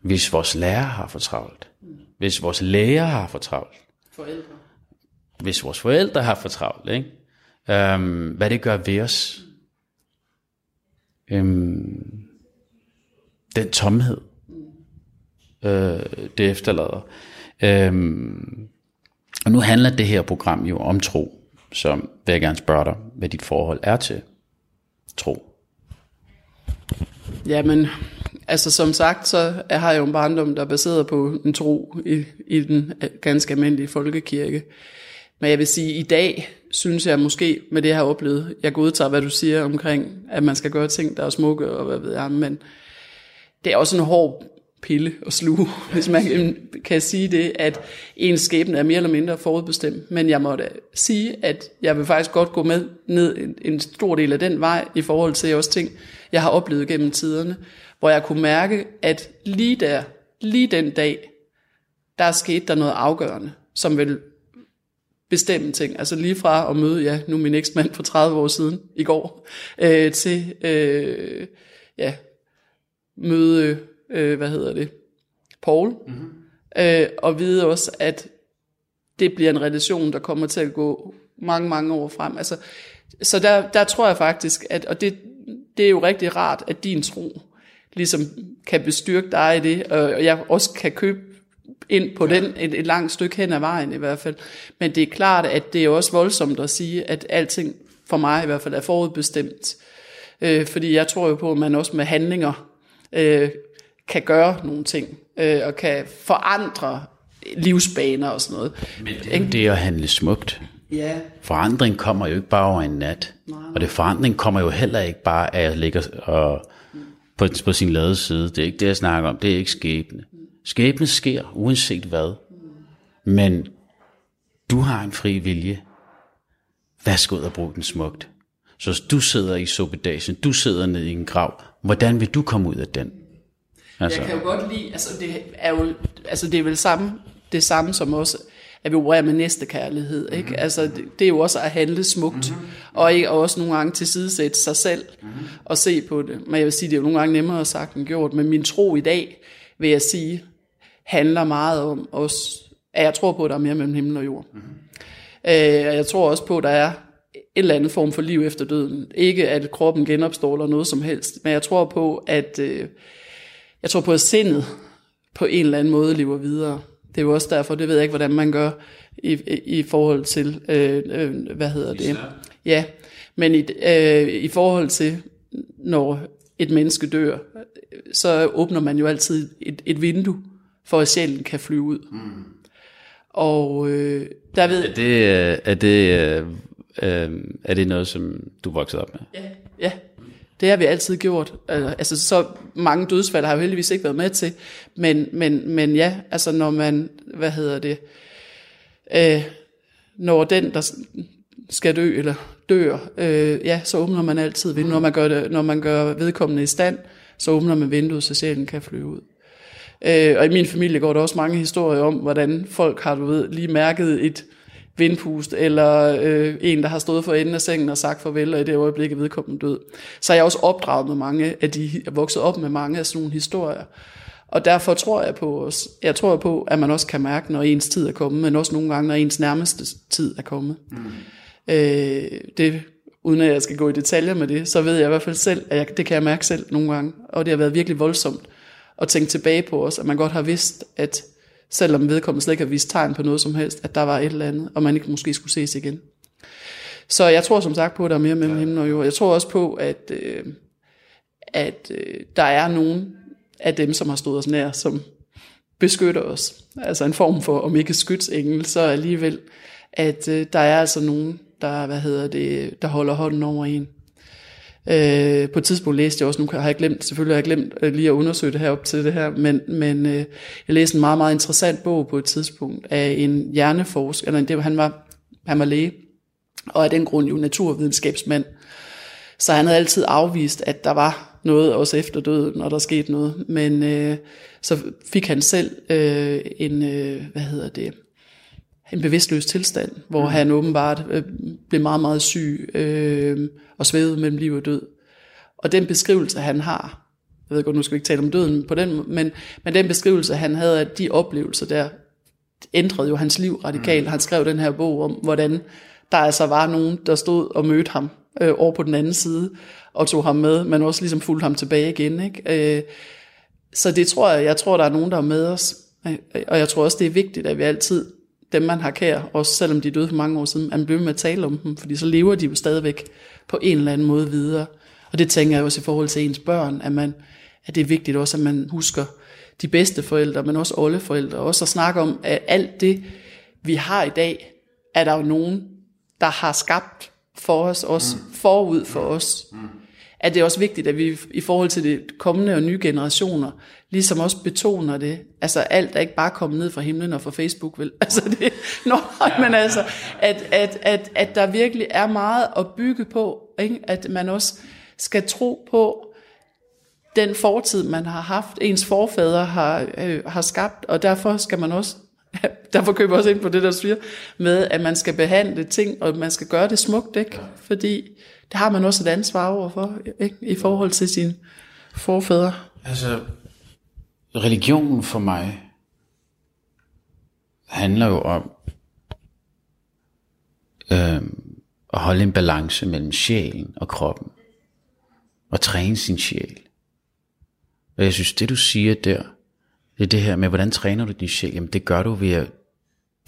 hvis vores lærer har for travlt, hvis vores læger har for travlt, Forældre. hvis vores forældre har for travlt, ikke? Um, hvad det gør ved os. Um, den tomhed, uh, det efterlader. Um, og nu handler det her program jo om tro, så vil jeg gerne spørge dig, hvad dit forhold er til tro. Jamen, altså som sagt, så har jeg jo en barndom, der er baseret på en tro i, i den øh, ganske almindelige folkekirke. Men jeg vil sige, at i dag synes jeg måske med det, jeg har oplevet, jeg godtager, hvad du siger omkring, at man skal gøre ting, der er smukke og hvad ved jeg, men det er også en hård pille og sluge, hvis man kan sige det, at ens skæbne er mere eller mindre forudbestemt. Men jeg må da sige, at jeg vil faktisk godt gå med ned en, en stor del af den vej i forhold til også ting, jeg har oplevet gennem tiderne, hvor jeg kunne mærke, at lige der, lige den dag, der skete der noget afgørende, som vil bestemme ting. Altså lige fra at møde, ja, nu min eksmand for 30 år siden, i går, øh, til øh, ja, møde, øh, hvad hedder det, Paul, mm-hmm. øh, og vide også, at det bliver en relation, der kommer til at gå mange, mange år frem. Altså, så der, der tror jeg faktisk, at, og det, det er jo rigtig rart, at din tro ligesom kan bestyrke dig i det, og jeg også kan købe ind på den et, et langt stykke hen ad vejen i hvert fald. Men det er klart, at det er også voldsomt at sige, at alting for mig i hvert fald er forudbestemt. Øh, fordi jeg tror jo på, at man også med handlinger øh, kan gøre nogle ting, øh, og kan forandre livsbaner og sådan noget. Men det er det at handle smukt. Ja. Forandring kommer jo ikke bare over en nat. Nej. Og det forandring kommer jo heller ikke bare af at ligge og, på, på sin lade side. Det er ikke det, jeg snakker om. Det er ikke skæbne. Skæbne sker, uanset hvad. Men du har en fri vilje. Værsgo ud og brug den smukt. Så du sidder i sopedagen, du sidder nede i en grav. Hvordan vil du komme ud af den? Altså. Jeg kan jo godt lide, altså det er jo, altså det er vel samme, det samme som også, at vi opererer med næste kærlighed, ikke? Mm-hmm. Altså det, det er jo også at handle smukt, mm-hmm. og, ikke, og også nogle gange tilsidesætte sig selv mm-hmm. og se på det. Men jeg vil sige, det er jo nogle gange nemmere sagt end gjort, men min tro i dag, vil jeg sige, handler meget om os, at jeg tror på, at der er mere mellem himmel og jord. Mm-hmm. Øh, og jeg tror også på, at der er en eller anden form for liv efter døden. Ikke at kroppen genopstår eller noget som helst, men jeg tror på, at øh, jeg tror på, at sindet på en eller anden måde lever videre. Det er jo også derfor, det ved jeg ikke, hvordan man gør i, i, forhold til, øh, øh, hvad hedder det? Ja, men i, øh, i forhold til, når et menneske dør, så åbner man jo altid et, et vindue, for at sjælen kan flyve ud. Mm. Og øh, der ved... Er det, er det, øh, øh, er det noget, som du voksede op med? Ja, ja. Det har vi altid gjort. Øh, altså, så mange dødsfald har jeg jo heldigvis ikke været med til. Men, men, men ja, altså når man, hvad hedder det, øh, når den, der skal dø, eller dør, øh, ja, så åbner man altid vinduet. Når man, gør det, når man gør vedkommende i stand, så åbner man vinduet, så sjælen kan flyve ud. Øh, og i min familie går der også mange historier om, hvordan folk har, du ved, lige mærket et vindpust, eller øh, en, der har stået for enden af sengen og sagt farvel, og i det øjeblik er vedkommende død. Så er jeg også opdraget med mange af de, jeg er vokset op med mange af sådan nogle historier. Og derfor tror jeg på os, jeg tror på, at man også kan mærke, når ens tid er kommet, men også nogle gange, når ens nærmeste tid er kommet. Mm. Øh, det, uden at jeg skal gå i detaljer med det, så ved jeg i hvert fald selv, at jeg, det kan jeg mærke selv nogle gange, og det har været virkelig voldsomt at tænke tilbage på os, at man godt har vidst, at selvom vedkommende slet ikke har vist tegn på noget som helst, at der var et eller andet, og man ikke måske skulle ses igen. Så jeg tror som sagt på, at der er mere mellem himmel og jord. Jeg tror også på, at, øh, at øh, der er nogen af dem, som har stået os nær, som beskytter os. Altså en form for, om ikke skytsengel, så alligevel, at øh, der er altså nogen, der, hvad hedder det, der holder hånden over en. Øh, på et tidspunkt læste jeg også, nu har jeg glemt, selvfølgelig har jeg glemt øh, lige at undersøge det her op til det her, men, men øh, jeg læste en meget, meget interessant bog på et tidspunkt af en hjerneforsker, eller det, han, var, han var læge, og af den grund jo naturvidenskabsmand. Så han havde altid afvist, at der var noget også efter døden, når der skete noget. Men øh, så fik han selv øh, en, øh, hvad hedder det, en bevidstløs tilstand, hvor mm. han åbenbart øh, blev meget, meget syg øh, og svævede mellem liv og død. Og den beskrivelse, han har, jeg ved godt, nu skal vi ikke tale om døden på den men, men den beskrivelse, han havde af de oplevelser der, ændrede jo hans liv radikalt. Mm. Han skrev den her bog om, hvordan der altså var nogen, der stod og mødte ham øh, over på den anden side, og tog ham med, men også ligesom fulgte ham tilbage igen. Ikke? Øh, så det tror jeg, jeg tror, der er nogen, der er med os. Og jeg tror også, det er vigtigt, at vi altid, dem man har kær, også selvom de er døde for mange år siden, at man bliver med at tale om dem, fordi så lever de jo stadigvæk på en eller anden måde videre. Og det tænker jeg også i forhold til ens børn, at, man, at det er vigtigt også, at man husker de bedste forældre, men også alle forældre. Også at snakke om, at alt det, vi har i dag, er der jo nogen, der har skabt for os, også mm. forud for os. Mm. At det er også vigtigt, at vi i forhold til de kommende og nye generationer, ligesom også betoner det. Altså alt er ikke bare kommet ned fra himlen og fra Facebook, vel? Altså det, no, men altså, at, at, at, at der virkelig er meget at bygge på, ikke? at man også skal tro på, den fortid, man har haft, ens forfædre har, øh, har skabt, og derfor skal man også, derfor køber jeg også ind på det, der siger, med at man skal behandle ting, og man skal gøre det smukt, ikke? Ja. Fordi det har man også et ansvar over for, ikke? i forhold til sine forfædre. Altså, religionen for mig handler jo om øh, at holde en balance mellem sjælen og kroppen, og træne sin sjæl. Og jeg synes, det du siger der, det er det her med, hvordan træner du din sjæl? Jamen det gør du ved at,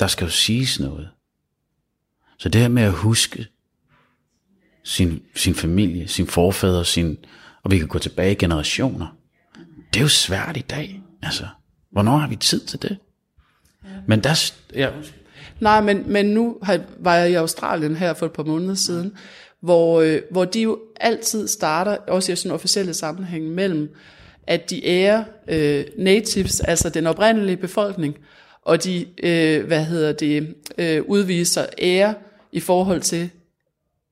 der skal jo siges noget. Så det her med at huske sin, sin familie, sin forfædre, sin, og vi kan gå tilbage i generationer. Det er jo svært i dag. Altså, hvornår har vi tid til det? Ja. Men der... Ja. Nej, men, men nu var jeg i Australien her for et par måneder siden, hvor, øh, hvor de jo altid starter, også i sådan en officielle sammenhæng, mellem at de ærer øh, natives, altså den oprindelige befolkning, og de, øh, hvad hedder det, øh, udviser ære i forhold til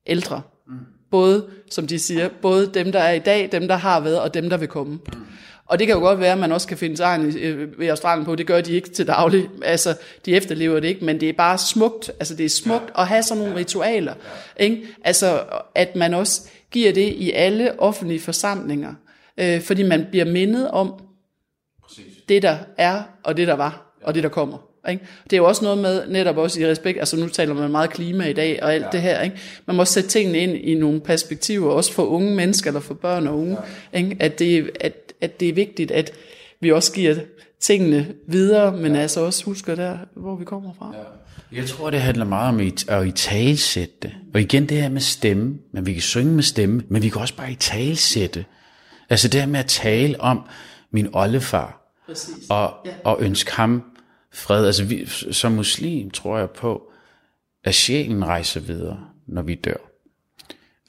ældre. Mm. Både, som de siger, både dem, der er i dag, dem, der har været, og dem, der vil komme. Mm. Og det kan jo godt være, at man også kan finde tegn i, øh, Australien på, det gør de ikke til daglig, altså de efterlever det ikke, men det er bare smukt, altså det er smukt at have sådan nogle ritualer, ikke? altså at man også giver det i alle offentlige forsamlinger, øh, fordi man bliver mindet om Præcis. det, der er, og det, der var, og det, der kommer. Ikke? Det er jo også noget med, netop også i respekt, altså nu taler man meget klima i dag, og alt ja. det her, ikke? man må sætte tingene ind i nogle perspektiver, også for unge mennesker, eller for børn og unge, ja. ikke? At, det, at, at det er vigtigt, at vi også giver tingene videre, men ja. altså også husker der, hvor vi kommer fra. Ja. Jeg tror, det handler meget om at i talsætte. Og igen det her med stemme, men vi kan synge med stemme, men vi kan også bare i talsætte. Altså det her med at tale om min oldefar, Præcis. og, ja. og ønske ham fred. Altså vi, som muslim tror jeg på, at sjælen rejser videre, når vi dør.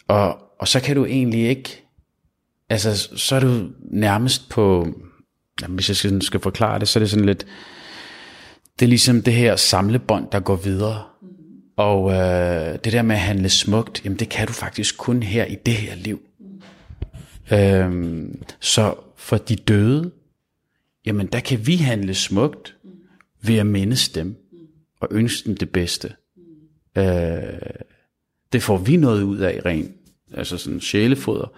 Og, og så kan du egentlig ikke, altså så er du nærmest på, jamen, hvis jeg skal, skal forklare det, så er det sådan lidt, det er ligesom det her samlebånd, der går videre. Mm. Og øh, det der med at handle smukt, jamen det kan du faktisk kun her i det her liv. Øhm, så for de døde, jamen der kan vi handle smukt ved at mindes dem og ønske dem det bedste. Øh, det får vi noget ud af rent, altså sådan sjælefoder,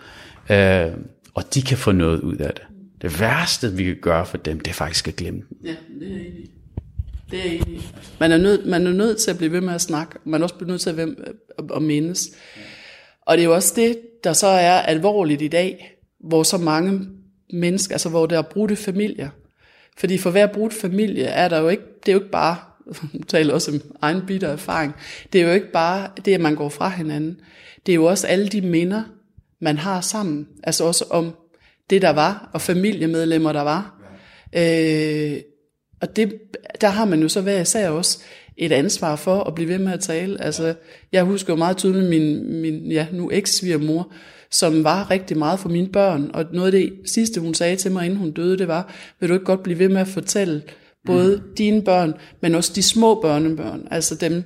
øh, og de kan få noget ud af det. Det værste, vi kan gøre for dem, det er faktisk at glemme dem. Ja, det er enig. Det er enig. Man er, nødt, man er nødt til at blive ved med at snakke. Man er også nødt til at, at, at mindes. Og det er jo også det, der så er alvorligt i dag, hvor så mange mennesker, altså hvor der er brudte familier. Fordi for hver brudt familie er der jo ikke, det er jo ikke bare, jeg taler også om egen bitter erfaring, det er jo ikke bare det, at man går fra hinanden. Det er jo også alle de minder, man har sammen. Altså også om det, der var, og familiemedlemmer, der var. Øh, og det, der har man jo så hver især også et ansvar for at blive ved med at tale. Altså, jeg husker jo meget tydeligt min, min ja, nu eks-svigermor, som var rigtig meget for mine børn. Og noget af det sidste, hun sagde til mig, inden hun døde, det var, vil du ikke godt blive ved med at fortælle både mm. dine børn, men også de små børnebørn, altså dem,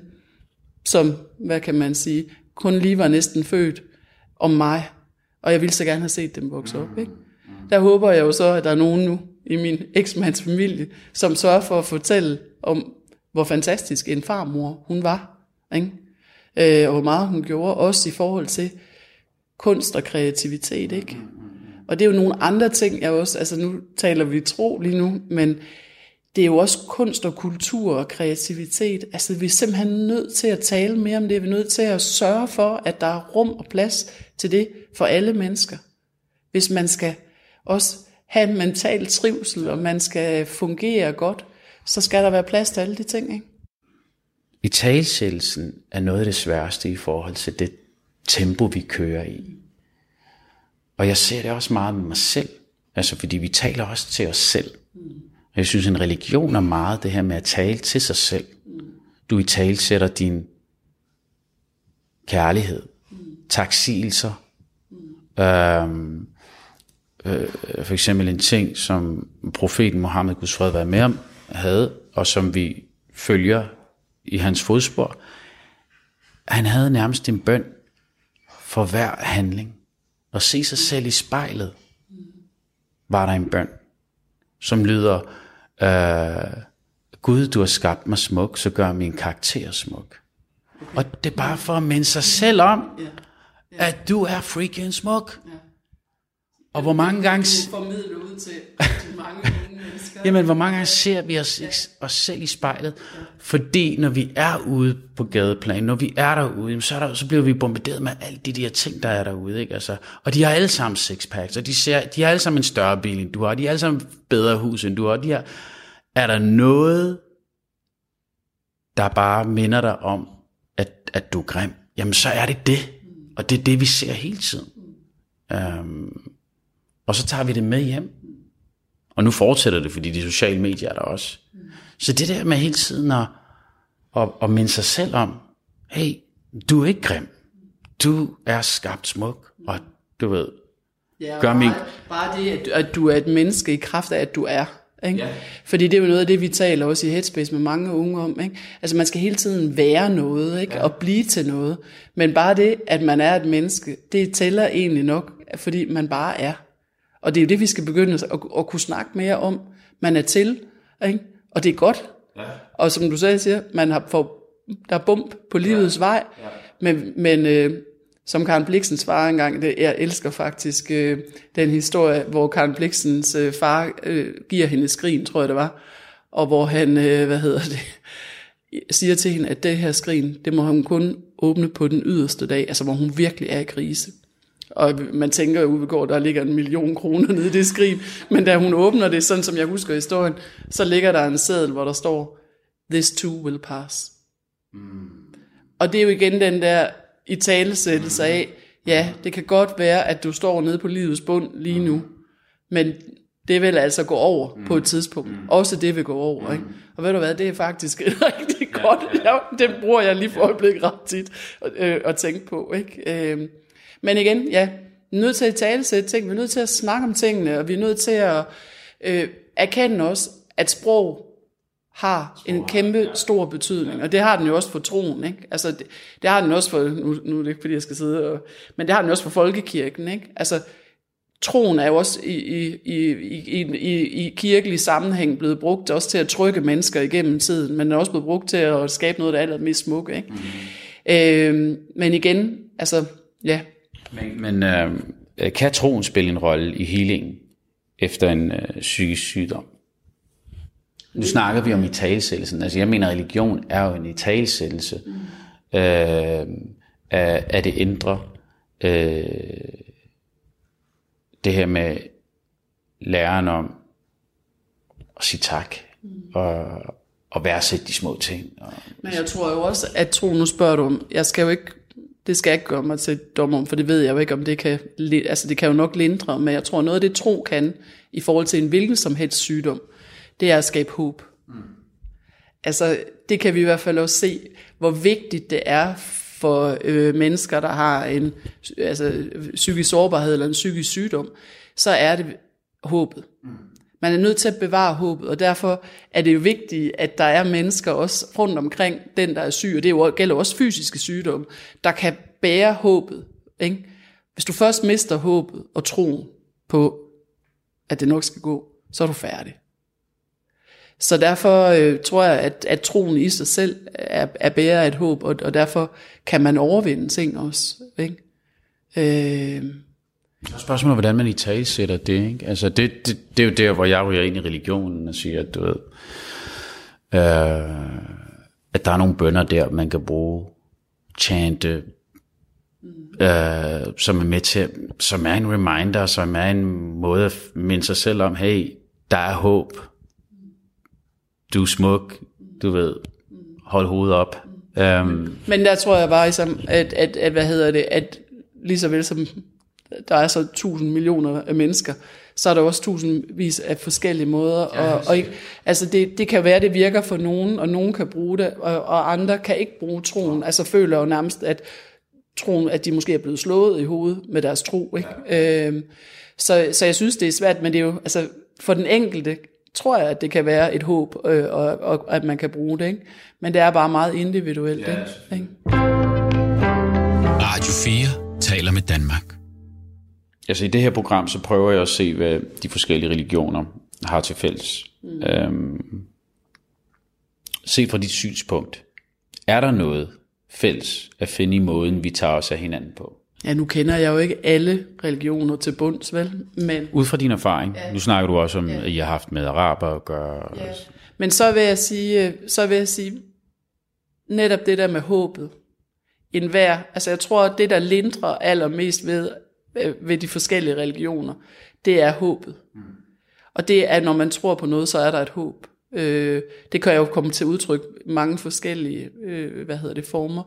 som, hvad kan man sige, kun lige var næsten født om mig. Og jeg ville så gerne have set dem vokse op. Ikke? Der håber jeg jo så, at der er nogen nu i min eksmands familie, som sørger for at fortælle om, hvor fantastisk en farmor hun var. Ikke? Øh, og hvor meget hun gjorde, også i forhold til kunst og kreativitet. Ikke? Og det er jo nogle andre ting, jeg også, altså nu taler vi tro lige nu, men det er jo også kunst og kultur og kreativitet. Altså vi er simpelthen nødt til at tale mere om det. Vi er nødt til at sørge for, at der er rum og plads til det for alle mennesker. Hvis man skal også have en mental trivsel, og man skal fungere godt, så skal der være plads til alle de ting. Ikke? I talsættelsen er noget af det sværeste i forhold til det tempo, vi kører i. Og jeg ser det også meget med mig selv. Altså fordi vi taler også til os selv. Og Jeg synes, en religion er meget det her med at tale til sig selv. Du i tale sætter din kærlighed, taksigelser. Øhm, øh, for eksempel en ting, som profeten Mohammed, Guds fred være med om, havde, og som vi følger i hans fodspor. Han havde nærmest en bøn for hver handling. At se sig selv i spejlet, var der en bøn, som lyder, øh, Gud, du har skabt mig smuk, så gør min karakter smuk. Okay. Og det er bare for at minde sig selv om, ja. Ja. at du er freaking smuk. Ja. Og hvor mange gange... formidle ud til, til mange. Jamen, hvor mange gange ser vi os, ja. os selv i spejlet? Ja. Fordi når vi er ude på gadeplan, når vi er derude, så, er der, så bliver vi bombarderet med alle de der ting, der er derude. Ikke? Altså, og de har alle sammen sixpacks, og de, ser, de har alle sammen en større bil, end du har. De har alle sammen bedre hus, end du har. De har, er der noget, der bare minder dig om, at, at du er grim? Jamen, så er det det. Og det er det, vi ser hele tiden. Um, og så tager vi det med hjem. Og nu fortsætter det, fordi de sociale medier er der også. Så det der med hele tiden at, at, at minde sig selv om, hey, du er ikke grim. Du er skabt smuk, og du ved, ja, gør bare, min... bare det, at, at du er et menneske i kraft af, at du er. Ikke? Ja. Fordi det er jo noget af det, vi taler også i Headspace med mange unge om. Ikke? Altså man skal hele tiden være noget, ikke? Ja. og blive til noget. Men bare det, at man er et menneske, det tæller egentlig nok, fordi man bare er. Og det er jo det, vi skal begynde at, at, kunne snakke mere om. Man er til, ikke? og det er godt. Ja. Og som du selv siger, man har fået, der er bump på livets ja. vej. Ja. Men, men øh, som Karen Bliksen svarer engang, det, jeg elsker faktisk øh, den historie, hvor Karen Bliksens øh, far øh, giver hende skrin, tror jeg det var, og hvor han, øh, hvad hedder det, siger til hende, at det her skrin, det må hun kun åbne på den yderste dag, altså hvor hun virkelig er i krise. Og man tænker jo, at der ligger en million kroner nede i det skrin. Men da hun åbner det, sådan som jeg husker historien, så ligger der en seddel, hvor der står, This too will pass. Mm. Og det er jo igen den der i talesættelse af, ja, det kan godt være, at du står nede på livets bund lige nu, men det vil altså gå over mm. på et tidspunkt. Mm. Også det vil gå over. Mm. Ikke? Og ved du hvad, det er faktisk rigtig godt. Ja, ja. Ja, det bruger jeg lige for øjeblikket ret tit at, øh, at tænke på. Ikke? Øh, men igen, ja, vi er nødt til at talesætte ting, vi er nødt til at snakke om tingene, og vi er nødt til at øh, erkende også, at sprog har en kæmpe stor betydning, og det har den jo også for troen, ikke? Altså, det, det har den også for, nu, nu er det ikke fordi, jeg skal sidde og, men det har den også for folkekirken, ikke? Altså, troen er jo også i, i, i, i, i, i kirkelig sammenhæng blevet brugt også til at trykke mennesker igennem tiden, men den er også blevet brugt til at skabe noget, der er allermest smukke, ikke? Mm. Øh, men igen, altså, ja, men, men øh, kan troen spille en rolle i healingen efter en øh, psykisk sygdom? Nu snakker vi om i talsættelsen. Altså jeg mener, religion er jo en italesættelse mm. øh, af, af det indre. Øh, det her med læren om at sige tak. Mm. Og, og værdsætte de små ting. Og, Men jeg tror jo også, at tro, nu spørger du om, jeg skal jo ikke det skal jeg ikke gøre mig til dom om, for det ved jeg jo ikke, om det kan, altså det kan jo nok lindre, men jeg tror noget af det tro kan, i forhold til en hvilken som helst sygdom, det er at skabe håb. Mm. Altså det kan vi i hvert fald også se, hvor vigtigt det er for øh, mennesker, der har en altså, psykisk sårbarhed eller en psykisk sygdom, så er det håbet. Mm. Man er nødt til at bevare håbet, og derfor er det jo vigtigt, at der er mennesker også rundt omkring den, der er syg, og det gælder også fysiske sygdomme, der kan bære håbet. Ikke? Hvis du først mister håbet og troen på, at det nok skal gå, så er du færdig. Så derfor øh, tror jeg, at, at troen i sig selv er, er bærer et håb, og, og derfor kan man overvinde ting også. Ikke? Øh, så spørgsmålet er, hvordan man i tale sætter det. Ikke? Altså det, det, det er jo der, hvor jeg ryger ind i religionen og siger, at du ved, øh, at der er nogle bønder der, man kan bruge, chante, øh, som er med til, som er en reminder, som er en måde at minde sig selv om, hey, der er håb, du er smuk, du ved, hold hovedet op. Um, Men der tror jeg bare, ligesom, at, at, at, hvad hedder det, at lige så vel som der er så tusind millioner af mennesker, så er der også tusindvis af forskellige måder. Og, og ikke, altså det, det kan være, at det virker for nogen, og nogen kan bruge det, og, og andre kan ikke bruge troen. Altså føler jo nærmest, at troen, at de måske er blevet slået i hovedet med deres tro. Ikke? Ja. Øhm, så, så jeg synes, det er svært, men det er jo, altså for den enkelte, tror jeg, at det kan være et håb, øh, og, og at man kan bruge det. Ikke? Men det er bare meget individuelt. Ja, ikke? Radio 4 taler med Danmark. Altså i det her program, så prøver jeg at se, hvad de forskellige religioner har til fælles. Mm. Øhm, se fra dit synspunkt. Er der noget fælles at finde i måden, vi tager os af hinanden på? Ja, nu kender jeg jo ikke alle religioner til bunds, vel? Men, Ud fra din erfaring, ja. nu snakker du også om, ja. at I har haft med araber at gøre. ja. Men så vil jeg sige, så vil jeg sige, netop det der med håbet. En hver, altså jeg tror, at det der lindrer allermest ved, øh, Øh, ved de forskellige religioner, det er håbet. Mm. Og det er, når man tror på noget, så er der et håb. Øh, det kan jo komme til udtryk mange forskellige, øh, hvad hedder det, former.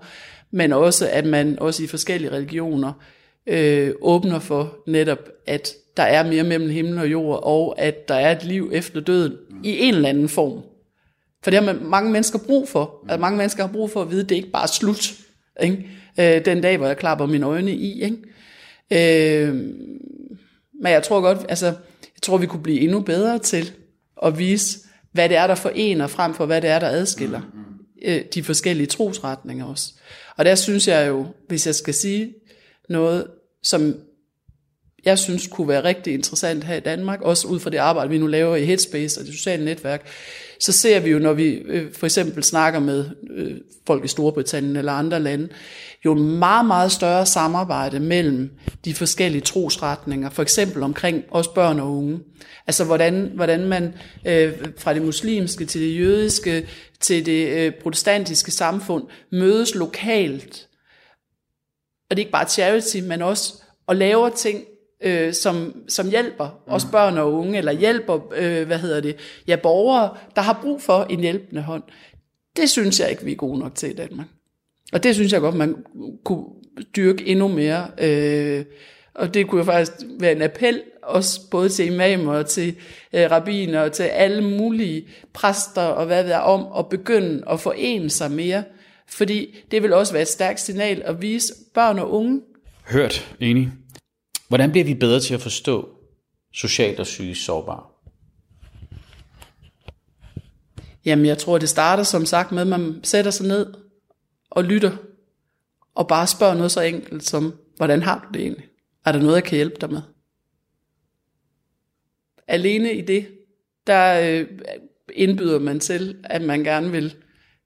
Men også, at man også i forskellige religioner øh, åbner for netop, at der er mere mellem himmel og jord, og at der er et liv efter døden i en eller anden form. For det har man, mange mennesker brug for. Altså, mange mennesker har brug for at vide, at det ikke bare er slut. Ikke? Øh, den dag, hvor jeg klapper mine øjne i. Ikke? Øh, men jeg tror godt, altså, jeg tror, vi kunne blive endnu bedre til at vise, hvad det er, der forener, frem for hvad det er, der adskiller øh, de forskellige trosretninger også. Og der synes jeg jo, hvis jeg skal sige noget, som jeg synes kunne være rigtig interessant her i Danmark, også ud fra det arbejde, vi nu laver i Headspace og det sociale netværk, så ser vi jo, når vi øh, for eksempel snakker med øh, folk i Storbritannien eller andre lande, jo en meget, meget større samarbejde mellem de forskellige trosretninger, for eksempel omkring også børn og unge. Altså hvordan, hvordan man øh, fra det muslimske til det jødiske til det øh, protestantiske samfund mødes lokalt. Og det er ikke bare charity, men også og laver ting, øh, som, som hjælper mm. os børn og unge, eller hjælper, øh, hvad hedder det, ja, borgere, der har brug for en hjælpende hånd. Det synes jeg ikke, vi er gode nok til i Danmark. Og det synes jeg godt, man kunne dyrke endnu mere. Øh, og det kunne jo faktisk være en appel, også både til imamer og til øh, rabbiner og til alle mulige præster og hvad er om at begynde at forene sig mere. Fordi det vil også være et stærkt signal at vise børn og unge. Hørt, enig. Hvordan bliver vi bedre til at forstå socialt og psykisk sårbare? Jamen jeg tror, det starter som sagt med, at man sætter sig ned og lytter. Og bare spørger noget så enkelt som, hvordan har du det egentlig? Er der noget, jeg kan hjælpe dig med? Alene i det, der øh, indbyder man til, at man gerne vil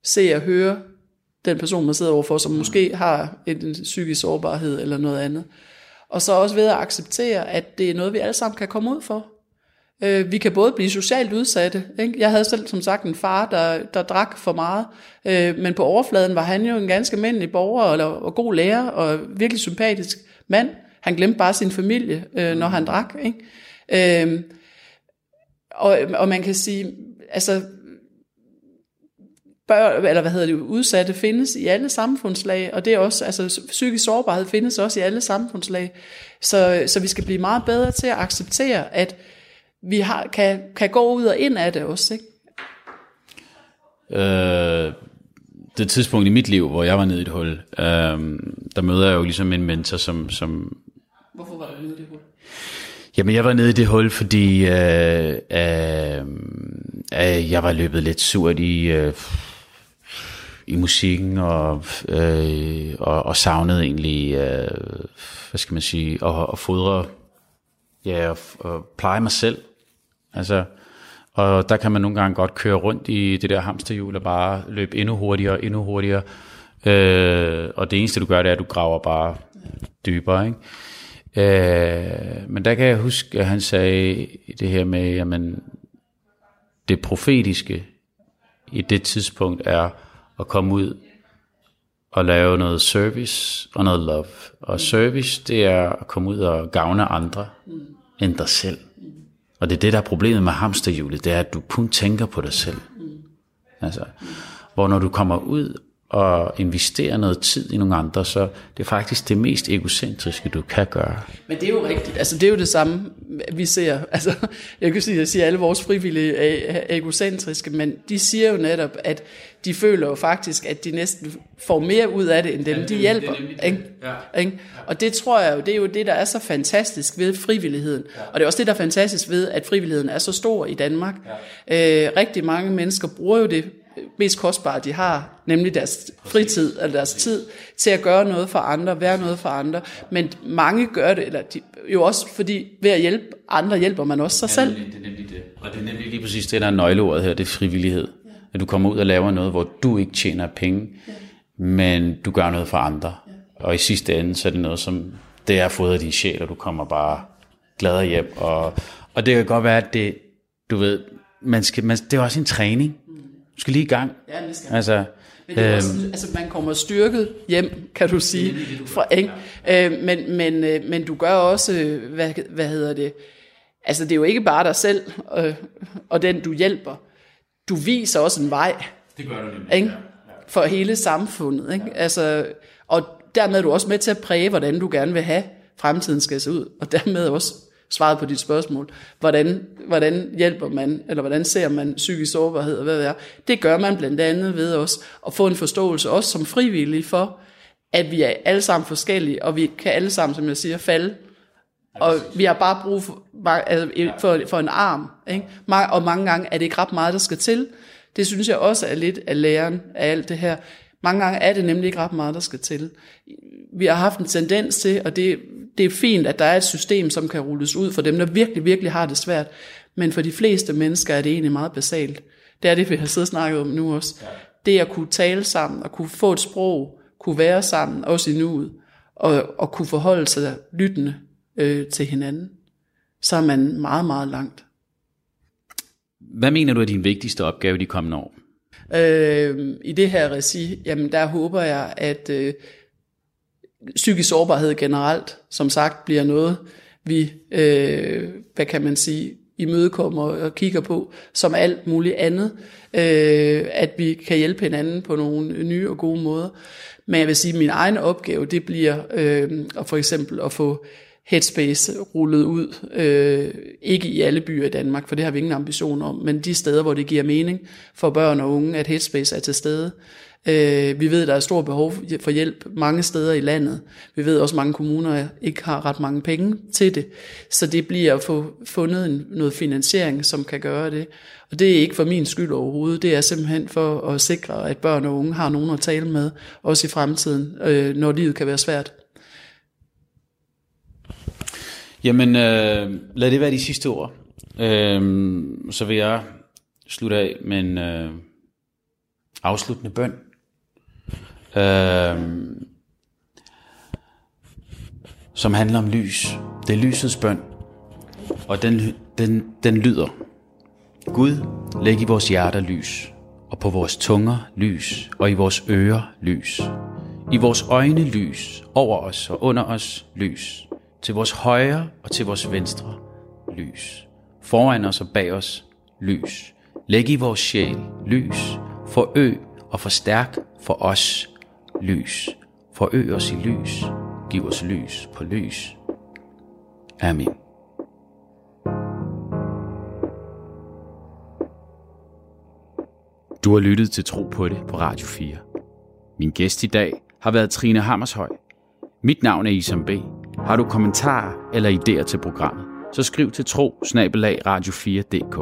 se og høre den person, man sidder overfor, som måske har en psykisk sårbarhed eller noget andet. Og så også ved at acceptere, at det er noget, vi alle sammen kan komme ud for. Øh, vi kan både blive socialt udsatte. Ikke? Jeg havde selv som sagt en far, der, der drak for meget, øh, men på overfladen var han jo en ganske almindelig borger og, og god lærer og virkelig sympatisk mand. Han glemte bare sin familie, øh, når han drak. Ikke? Øh, og, og man kan sige, altså børn, eller hvad hedder det, udsatte findes i alle samfundslag, og det er også, altså psykisk sårbarhed findes også i alle samfundslag. Så, så vi skal blive meget bedre til at acceptere, at vi har, kan, kan gå ud og ind af det også, ikke? Øh, det tidspunkt i mit liv, hvor jeg var nede i et hul, øh, der møder jeg jo ligesom en mentor, som... som Hvorfor var du nede i det hul? Jamen, jeg var nede i det hul, fordi øh, øh, øh, jeg var løbet lidt surt i... Øh, i musikken, og, øh, og, og savnede egentlig, øh, hvad skal man sige, at, at fodre, ja, og, og pleje mig selv. Altså, og der kan man nogle gange godt køre rundt i det der hamsterhjul og bare løbe endnu hurtigere, endnu hurtigere. Øh, og det eneste du gør, det er, at du graver bare dybere. Ikke? Øh, men der kan jeg huske, at han sagde det her med, jamen, det profetiske i det tidspunkt er at komme ud og lave noget service og noget love. Og service, det er at komme ud og gavne andre end dig selv. Og det er det, der er problemet med hamsterhjulet, det er, at du kun tænker på dig selv. Altså, hvor når du kommer ud og investerer noget tid i nogle andre, så det er faktisk det mest egocentriske, du kan gøre. Men det er jo rigtigt. Altså, det er jo det samme, vi ser. Altså, jeg kan sige, at jeg siger, at alle vores frivillige er egocentriske, men de siger jo netop, at de føler jo faktisk, at de næsten får mere ud af det, end dem, ja, de hjælper. Det ikke? Ja. Ikke? Og det tror jeg jo, det er jo det, der er så fantastisk ved frivilligheden. Ja. Og det er også det, der er fantastisk ved, at frivilligheden er så stor i Danmark. Ja. Øh, rigtig mange mennesker bruger jo det mest kostbare, de har, nemlig deres fritid eller deres tid, til at gøre noget for andre, være noget for andre. Men mange gør det, eller de, jo også fordi ved at hjælpe andre, hjælper man også sig ja, selv. Det er nemlig det. Og det er nemlig lige præcis det, der er nøgleordet her, det er frivillighed. Ja. At du kommer ud og laver noget, hvor du ikke tjener penge, ja. men du gør noget for andre. Ja. Og i sidste ende, så er det noget, som det er fodret din sjæl, og du kommer bare glad hjem. Og, og det kan godt være, at det, du ved, man skal, man, det er også en træning. Du skal lige i gang. Ja, det skal. Altså, men det er også, øhm, altså man kommer styrket hjem, kan du sige. Det det, du fra? Ja. Øh, men, men, øh, men du gør også, hvad, hvad hedder det, altså det er jo ikke bare dig selv øh, og den du hjælper. Du viser også en vej. Det gør du nemlig. Ikke? Ja. For hele samfundet. Ikke? Ja. Altså, og dermed er du også med til at præge, hvordan du gerne vil have fremtiden skal se ud. Og dermed også svaret på dit spørgsmål. Hvordan, hvordan hjælper man, eller hvordan ser man psykisk sårbarhed, og hvad det er. Det gør man blandt andet ved os at få en forståelse, også som frivillige, for, at vi er alle sammen forskellige, og vi kan alle sammen, som jeg siger, falde. Og vi har bare brug for, altså, for, for en arm. Ikke? Og mange gange er det ikke ret meget, der skal til. Det synes jeg også er lidt af læren af alt det her. Mange gange er det nemlig ikke ret meget, der skal til. Vi har haft en tendens til, og det det er fint, at der er et system, som kan rulles ud for dem, der virkelig, virkelig har det svært. Men for de fleste mennesker er det egentlig meget basalt. Det er det, vi har siddet og snakket om nu også. Ja. Det at kunne tale sammen, og kunne få et sprog, kunne være sammen, også i nuet, og, og kunne forholde sig lyttende øh, til hinanden, så er man meget, meget langt. Hvad mener du er din vigtigste opgave de kommende år? Øh, I det her regi, jamen der håber jeg, at øh, psykisk sårbarhed generelt, som sagt, bliver noget, vi, øh, hvad kan man sige, imødekommer og kigger på, som alt muligt andet, øh, at vi kan hjælpe hinanden på nogle nye og gode måder. Men jeg vil sige, at min egen opgave, det bliver øh, at for eksempel at få Headspace rullet ud, øh, ikke i alle byer i Danmark, for det har vi ingen ambition om, men de steder, hvor det giver mening for børn og unge, at Headspace er til stede. Øh, vi ved, at der er stort behov for hjælp mange steder i landet. Vi ved også, at mange kommuner ikke har ret mange penge til det. Så det bliver at få fundet en, noget finansiering, som kan gøre det. Og det er ikke for min skyld overhovedet. Det er simpelthen for at sikre, at børn og unge har nogen at tale med, også i fremtiden, øh, når livet kan være svært. Jamen, øh, lad det være de sidste ord. Øh, så vil jeg slutte af med en øh, afsluttende bøn. Øh, som handler om lys. Det er lysets bøn. Og den, den, den lyder. Gud, læg i vores hjerter lys, og på vores tunger lys, og i vores ører lys. I vores øjne lys, over os og under os lys. Til vores højre og til vores venstre lys. Foran os og bag os lys. Læg i vores sjæl lys. Forøg og forstærk for os lys. Forøg os i lys. Giv os lys på lys. Amen. Du har lyttet til Tro på det på Radio 4. Min gæst i dag har været Trine Hammershøj. Mit navn er Isam B. Har du kommentarer eller idéer til programmet, så skriv til tro radio4.dk.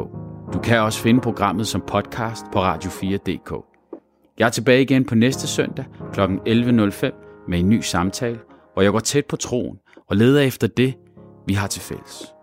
Du kan også finde programmet som podcast på radio4.dk. Jeg er tilbage igen på næste søndag kl. 11.05 med en ny samtale, hvor jeg går tæt på troen og leder efter det, vi har til fælles.